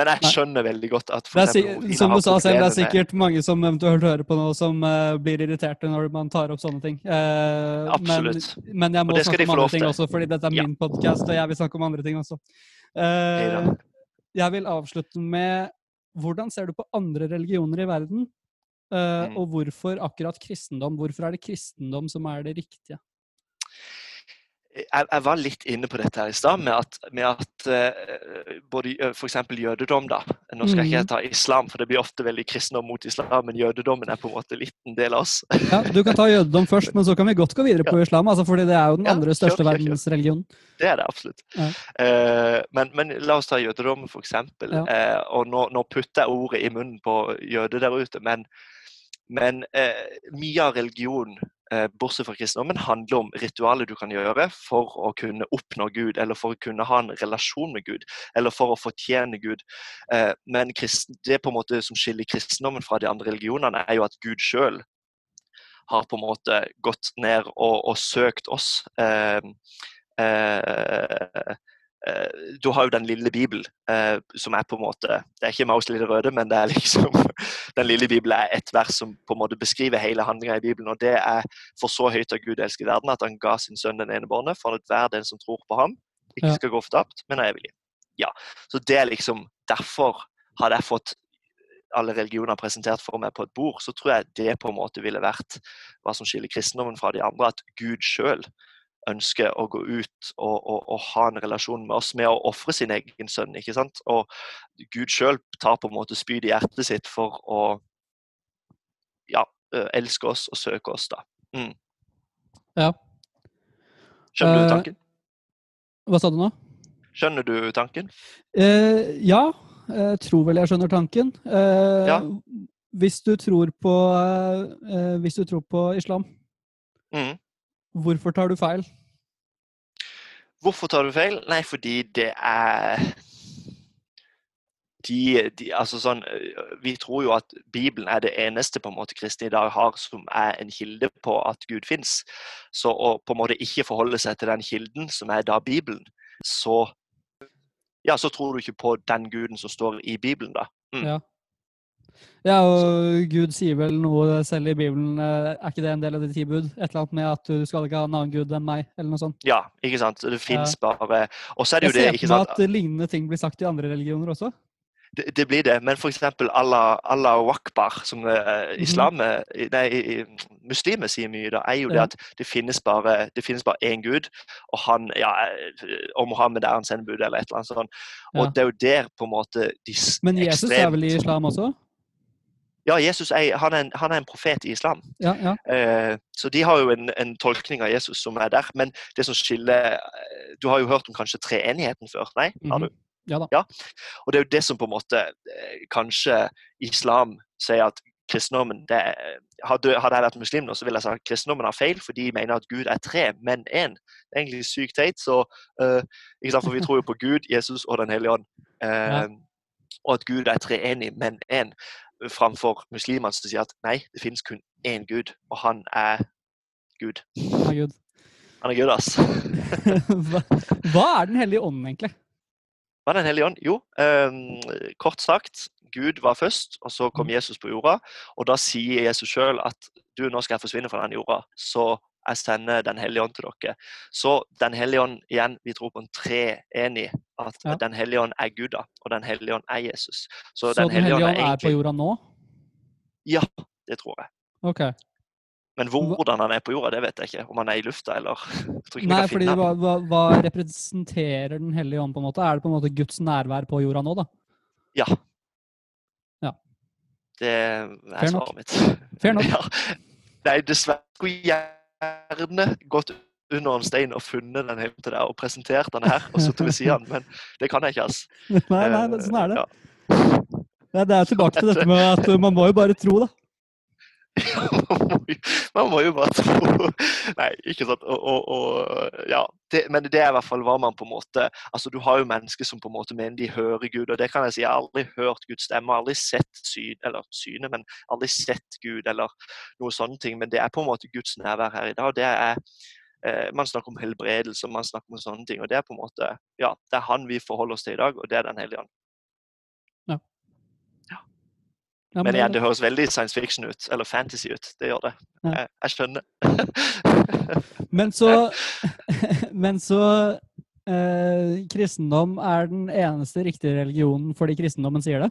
Men jeg skjønner veldig godt at for eksempel som du sa selv, det er sikkert mange som eventuelt hører på nå, som uh, blir irriterte når man tar opp sånne ting. Uh, Absolutt. Men, men jeg må snakke om andre ting også, fordi dette er Ja. min podkast, og jeg vil snakke om andre ting også. Uh, jeg vil avslutte med hvordan ser du på andre religioner i verden? Uh. Og hvorfor akkurat kristendom? Hvorfor er det kristendom som er det riktige? Jeg, jeg var litt inne på dette her i stad, med at, med at uh, både uh, f.eks. jødedom da, Nå skal jeg Mhm. ikke ta islam, for det blir ofte veldig kristendom mot islam, men jødedommen er på en måte litt en del av oss. Ja, Du kan ta jødedom først, men så kan vi godt gå videre på islam, altså, fordi det er jo den andre største kjør. verdensreligionen. Det er det absolutt. Ja. Uh, men, men la oss ta jødedommen, f.eks. Ja. Uh, og nå, nå putter jeg ordet i munnen på jøde der ute, men, men eh, mye av religion, eh, bortsett fra kristendommen, handler om ritualer du kan gjøre for å kunne oppnå Gud, eller for å kunne ha en relasjon med Gud, eller for å fortjene Gud. Eh, men det på en måte som skiller kristendommen fra de andre religionene, er jo at Gud sjøl har på en måte gått ned og, og søkt oss. Eh, eh, du har jo Den lille Bibelen, som er på en måte Det er ikke Maus lille røde, men det er liksom Den lille Bibelen er et vers som på en måte beskriver hele handlinga i Bibelen. Og det er For så høyt av Gud elsker verden, at han ga sin sønn den ene barnet, for at hver den som tror på ham, ikke skal gå fortapt, men er evig. Ja. Så det er liksom Derfor hadde jeg fått alle religioner presentert for meg på et bord, så tror jeg det på en måte ville vært hva som skiller kristendommen fra de andre, at Gud sjøl ønsker å gå ut og, og, og ha en relasjon med oss med å ofre sin egen sønn. ikke sant? Og Gud sjøl tar på en måte spyd i hjertet sitt for å ja, eh, elske oss og søke oss. da. Mm. Ja. Skjønner Eh, du tanken? Hva sa du nå? Skjønner du tanken? Eh, ja, jeg tror vel jeg skjønner tanken. Eh, Ja. Hvis du tror på eh, Hvis du tror på islam, Mm. Hvorfor tar du feil? Hvorfor tar du feil? Nei, fordi det er de, de, altså sånn, øh, Vi tror jo at Bibelen er det eneste på en måte kristne i dag har som er en kilde på at Gud fins. Så å på en måte ikke forholde seg til den kilden, som er da Bibelen, så ja, så tror du ikke på den guden som står i Bibelen, da. Mm. Ja. Ja, og Gud sier vel noe selv i Bibelen. eh, Er ikke det en del av de ti bud? Et eller annet med at du skal ikke ha en annen gud enn meg, eller noe sånt. Ja, ikke sant? Det fins bare Og så er det Jeg jo det, ser ikke for meg at lignende ting blir sagt i andre religioner også. Det, det blir det, men f.eks. Allah, Allah wakbar, som eh, Mhm. islam, mm. nei, muslimer sier mye, da, er jo det Ja. at det finnes bare det finnes bare én gud, og han, ja, og Mohammed er hans sendebud, eller et eller annet sånt. Og Ja. det er jo der på en måte de Men Jesus er vel i islam også? Ja, Jesus er, han, er en, han er en profet i islam. Ja, ja. Eh, så de har jo en, en tolkning av Jesus som er der. Men det som skiller eh, Du har jo hørt om kanskje treenigheten før? Nei? Har Mhm. du? Ja da. Og det er jo det som på en måte eh, kanskje islam sier at kristendommen det er, hadde, hadde jeg vært muslim nå, så ville jeg sagt at kristendommen har feil, for de mener at Gud er tre, men én. Det er egentlig sykt teit. Så, eh, ikke sant? For vi tror jo på Gud, Jesus og Den hellige ånd. Eh, Ja. Og at Gud er treenig, men én. Framfor muslimene som sier at nei, det finnes kun én Gud, og han er Gud. Ja, Gud. Han er Gud, ass. hva, hva er Den hellige ånden, egentlig? Hva er Den hellige ånd? Jo, ehm, kort sagt, Gud var først, og så kom Jesus på jorda. Og da sier Jesus sjøl at du, nå skal jeg forsvinne fra den jorda, så jeg sender Den hellige ånd til dere. Så Den hellige ånd, igjen, vi tror på en treenig. At Ja. Den hellige ånd er Gud, da, og Den hellige ånd er Jesus. Så, Så Den hellige ånd er på jorda nå? Ja, det tror jeg. Ok. Men hvordan han er på jorda, det vet jeg ikke. Om han er i lufta, eller Nei, fordi hva, hva, hva representerer Den hellige ånd, på en måte? Er det på en måte Guds nærvær på jorda nå, da? Ja. Ja. Det er Fair nok. svaret mitt. Fair nok. Ja. Nei, dessverre skulle jeg gjerne gått under en stein og funnet den hjemme til deg og presentert den her og sittet ved siden men det kan jeg ikke, altså. Nei, nei, det, sånn er det. Ja. Nei, det er tilbake til dette med at man må jo bare tro, da. man, må jo, man må jo bare tro Nei, ikke sant. Og, og, og, ja. Det, men det er i hvert fall hva man på en måte altså Du har jo mennesker som på en måte mener de hører Gud, og det kan jeg si. Jeg har aldri hørt Guds stemme, aldri sett syn, eller syne, men aldri sett Gud eller noe sånne ting. Men det er på en måte Guds nærvær her i dag. det er eh, Man snakker om helbredelse, man snakker om sånne ting. og Det er på en måte, ja, det er Han vi forholder oss til i dag, og det er Den hellige ånd. Ja, Men det- igjen, det høres veldig science fiction ut, eller fantasy ut. Det gjør det. Ja. Jeg, jeg skjønner. Men så, men så eh, Kristendom er den eneste riktige religionen fordi kristendommen sier det?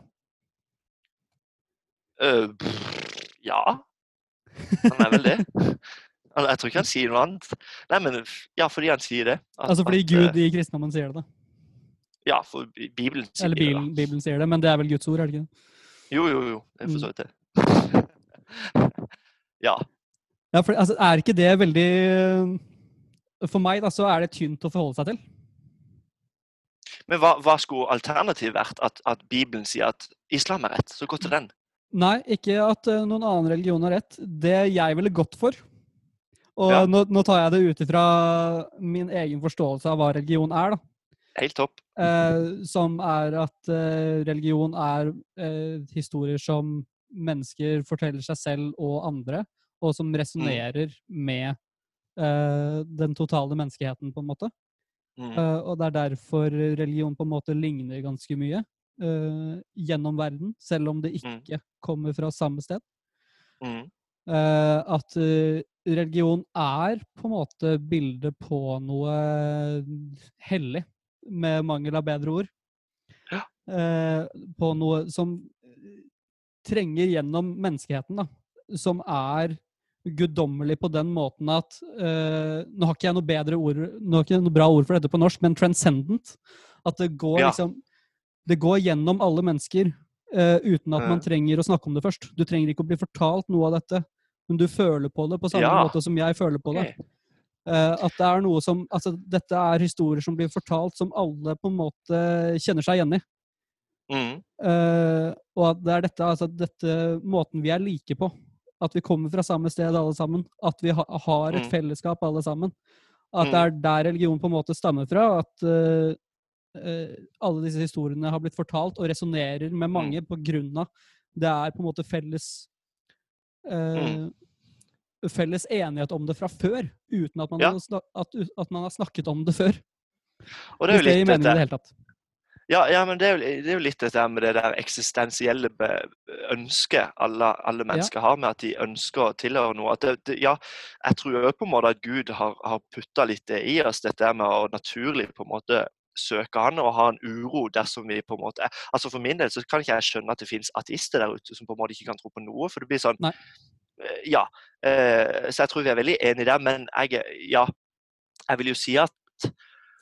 Uh, pff, ja. Han er vel det. Jeg tror ikke han sier noe annet. Nei, men ja, fordi han sier det. At- Altså fordi Gud eh, i kristendommen sier det, da. Ja, for Bibelen sier Eller det. Eller Bibelen sier det, men det er vel Guds ord, er det ikke det? Jo, jo, jo. Det Mm. for så vidt det. ja. Ja, for altså, er ikke det veldig For meg, da, så er det tynt å forholde seg til. Men hva, hva skulle alternativet vært? At, at Bibelen sier at islam er rett? Så gå til den. Nei, ikke at eh, noen annen religion har rett. Det jeg ville gått for Og Ja. nå, nå tar jeg det ut ifra min egen forståelse av hva religion er, da. Helt topp. Eh, som er at eh, religion er eh, historier som mennesker forteller seg selv og andre, og som resonnerer med uh, den totale menneskeheten, på en måte. Mm. Uh, og det er derfor religion på en måte ligner ganske mye uh, gjennom verden, selv om det Mm. ikke kommer fra samme sted. Mm. At religion er på en måte bildet på noe hellig, med mangel av bedre ord. Ja. På noe som trenger gjennom menneskeheten, da. Som er guddommelig på den måten at uh, Nå har ikke jeg noe bedre ord, nå har ikke jeg noe bra ord for dette på norsk, men transcendent. At det går Ja. liksom Det går gjennom alle mennesker uh, uten at man trenger å snakke om det først. Du trenger ikke å bli fortalt noe av dette, men du føler på det på samme Ja. måte som jeg føler på det. Eh, at det er noe som Altså, dette er historier som blir fortalt som alle på en måte kjenner seg igjen i. Mm. Eh, og at det er dette, altså dette måten vi er like på. At vi kommer fra samme sted alle sammen. At vi ha, har et Mm. fellesskap alle sammen. At Mm. det er der religion på en måte stammer fra. At uh, uh, alle disse historiene har blitt fortalt og resonnerer med mange på grunn av det er på en måte felles eh, Felles enighet om det fra før, uten at man, Ja. at, at man har snakket om det før. Og det er jo litt dette det tatt. Ja, ja men det er, jo, det er jo litt dette med det der eksistensielle ønsket alle, alle mennesker har, med at de ønsker å tilhøre noe. Det, det, ja, jeg tror jo på en måte at Gud har, har putta litt det i oss, dette med å naturlig på en måte søke han og ha en uro dersom vi på en måte er. Altså For min del så kan ikke jeg skjønne at det finnes ateister der ute som på en måte ikke kan tro på noe. For det blir sånn Nei. eh, Ja. eh, Så jeg tror vi er veldig enige der, men jeg, ja, jeg vil jo si at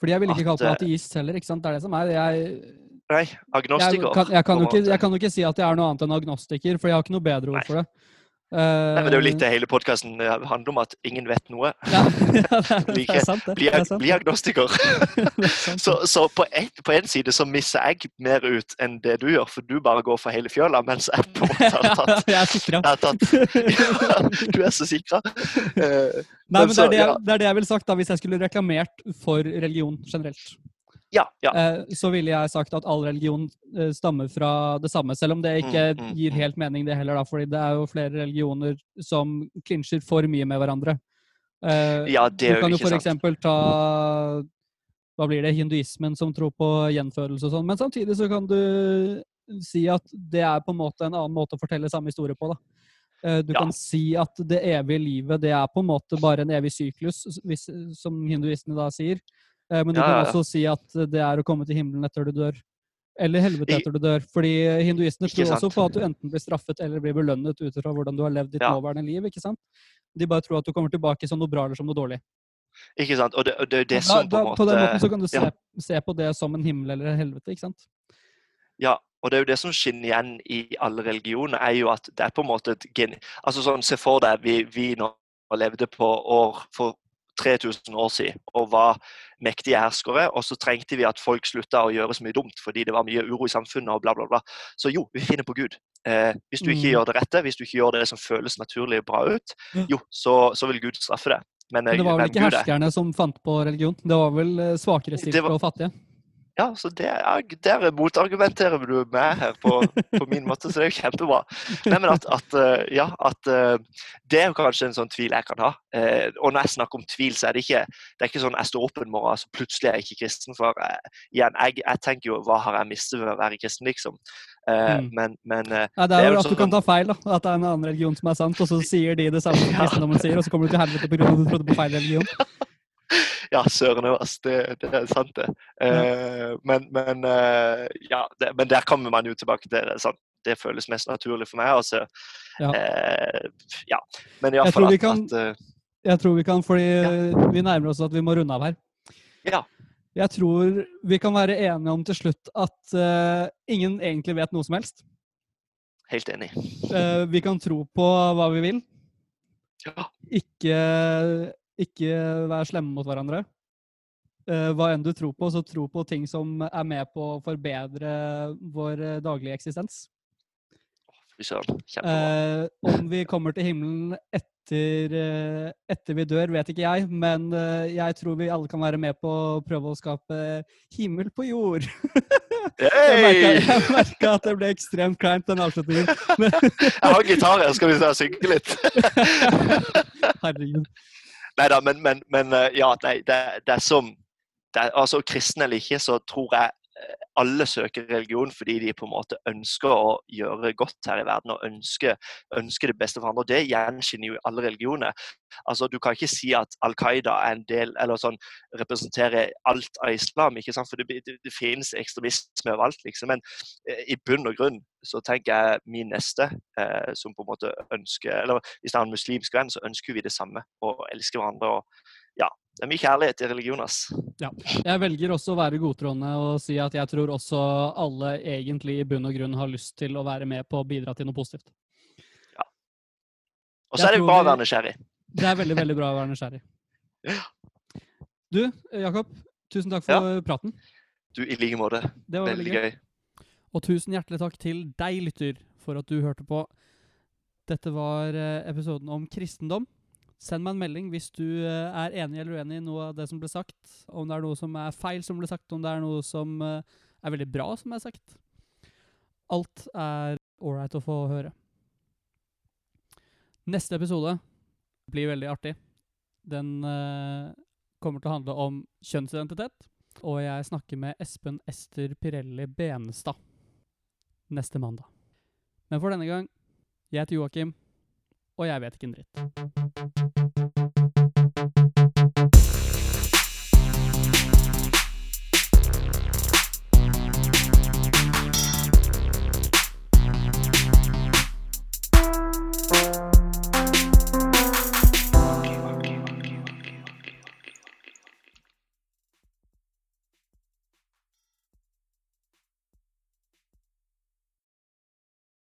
Fordi jeg ville ikke kalt meg eh, ateist heller. ikke sant? Det er det som er. Jeg, Nei, jeg, agnostiker. kan, jeg, kan ikke, jeg kan jo ikke si at jeg er noe annet enn agnostiker, for jeg har ikke noe bedre ord for det. Nei, men Det er jo litt Eh, det hele podkasten handler om, at ingen vet noe. Ja, ja, det, er, det Like- sant, det. Bli, det, er agnostiker. det er. Så, så på, en, på en side så misser jeg mer ut enn det du gjør, for du bare går for hele fjøla, mens jeg på en måte har tatt jeg er sikra. Du er så sikra. Eh, Nei, men det så, er det, jeg, det er det jeg ville sagt da, hvis jeg skulle reklamert for religion generelt. Ja, ja. Eh, så ville jeg sagt at all religion eh, stammer fra det samme, selv om det ikke Mm, mm, gir mm. helt mening, det heller, da, fordi det er jo flere religioner som klinsjer for mye med hverandre. Eh, Ja, det er du jo kan jo ikke for sant. eksempel ta hva blir det, hinduismen som tror på gjenfødelse og sånn, men samtidig så kan du si at det er på en måte en annen måte å fortelle samme historie på. da. Du Ja. kan si at det evige livet det er på en måte bare en evig syklus, som hinduistene da sier. Eh, Men du Ja, kan også si at det er å komme til himmelen etter du dør. Eller helvete etter du dør. Fordi hinduistene tror også på at du enten blir straffet eller blir belønnet ut fra hvordan du har levd ditt Ja. nåværende liv. ikke sant? De bare tror at du kommer tilbake som noe bra eller som noe dårlig. Ikke sant? Og det, og det det som på da, en da, måte på den måten så kan du se, ja. se på det som en himmel eller en helvete, ikke sant? Ja, og det er jo det som skinner igjen i alle religioner, er jo at det er på en måte et gen... Altså sånn, Se for deg vi, vi nå levde på år for 3000 år siden og var mektige herskere, og så trengte vi at folk slutta å gjøre så mye dumt fordi det var mye uro i samfunnet og bla, bla, bla. Så jo, vi finner på Gud. Eh, hvis du ikke Mm. gjør det rette, hvis du ikke gjør det som føles naturlig og bra ut, jo, så, så vil Gud straffe det. Men, Men eh, det var vel ikke er- herskerne som fant på religion? Det var vel svakere stilte og fattige? Ja, så det er, der motargumenterer du med her på, på min måte, så det er jo kjempebra. Nei, men at, at, eh, ja, at eh, Det er jo kanskje en sånn tvil jeg kan ha. Eh, Og når jeg snakker om tvil, så er det ikke det er ikke sånn jeg står opp en morgen så plutselig er jeg ikke kristen. For igjen, jeg, jeg tenker jo hva har jeg mistet ved å være kristen, liksom. Mm. Men, men Nei, det Det er er jo at du kan sånn- ta feil, da. At det er en annen religion som er sant, og så sier de det samme som kristendommen sier, og så kommer du til helvete pga. at du trodde på feil religion. Ja, søren òg, ass. Det, det er sant, det. Eh, men, men, eh, ja, det, men der kommer man jo tilbake til det. Sant? Det føles mest naturlig for meg. Altså. Ja. Eh, ja. Men iallfall at, kan- at uh, Jeg tror vi kan, fordi vi nærmer oss at vi må runde av her. Ja. Jeg tror vi kan være enige om til slutt at uh, ingen egentlig vet noe som helst. Helt enig. Uh, vi kan tro på hva vi vil. Ja. Ikke, ikke være slemme mot hverandre. Eh, hva enn du tror på, så tro på ting som er med på å forbedre vår eh, daglige eksistens. Kjempebra. Eh, om vi kommer til himmelen etter, etter vi dør, vet ikke jeg, men jeg tror vi alle kan være med på å prøve å skape himmel på jord. Hey! jeg merka at det ble ekstremt kleint, den avslutningen. Jeg har gitar her, skal vi synge litt? herregud. Nei da, men, men, men eh, ja, nei, det, det som det altså Kristen eller ikke, så tror jeg alle søker religion fordi de på en måte ønsker å gjøre godt her i verden og ønsker, ønsker det beste for andre. og Det gjenkjenner jo alle religioner. Altså, Du kan ikke si at Al Qaida er en del, eller sånn, representerer alt av islam. ikke sant? For det, det, det finnes ekstremisme overalt. liksom, Men eh, i bunn og grunn så tenker jeg min neste, eh, som på en måte ønsker, eller hvis det er en muslimsk venn, så ønsker vi det samme. Å elske hverandre. og ja, Det er mye kjærlighet i religion. ass. Ja. Jeg velger også å være godtroende og si at jeg tror også alle egentlig i bunn og grunn har lyst til å være med på å bidra til noe positivt. Ja. Og så er det bra å være nysgjerrig. Det er veldig, veldig bra å være nysgjerrig. Du, Jakob, tusen takk for praten. Du, i like måte. Det var Veldig veldig gøy. gøy. Og tusen hjertelig takk til deg, lytter, for at du hørte på. Dette var eh, episoden om kristendom. Send meg en melding hvis du eh, er enig eller uenig i noe av det som ble sagt. Om det er noe som er feil som ble sagt, om det er noe som eh, er veldig bra som er sagt. Alt er ålreit å få høre. Neste episode blir veldig artig. Den uh, kommer til å handle om kjønnsidentitet. Og jeg snakker med Espen Ester Pirelli Benestad neste mandag. Men for denne gang, jeg heter Joakim, og jeg vet ikke en dritt.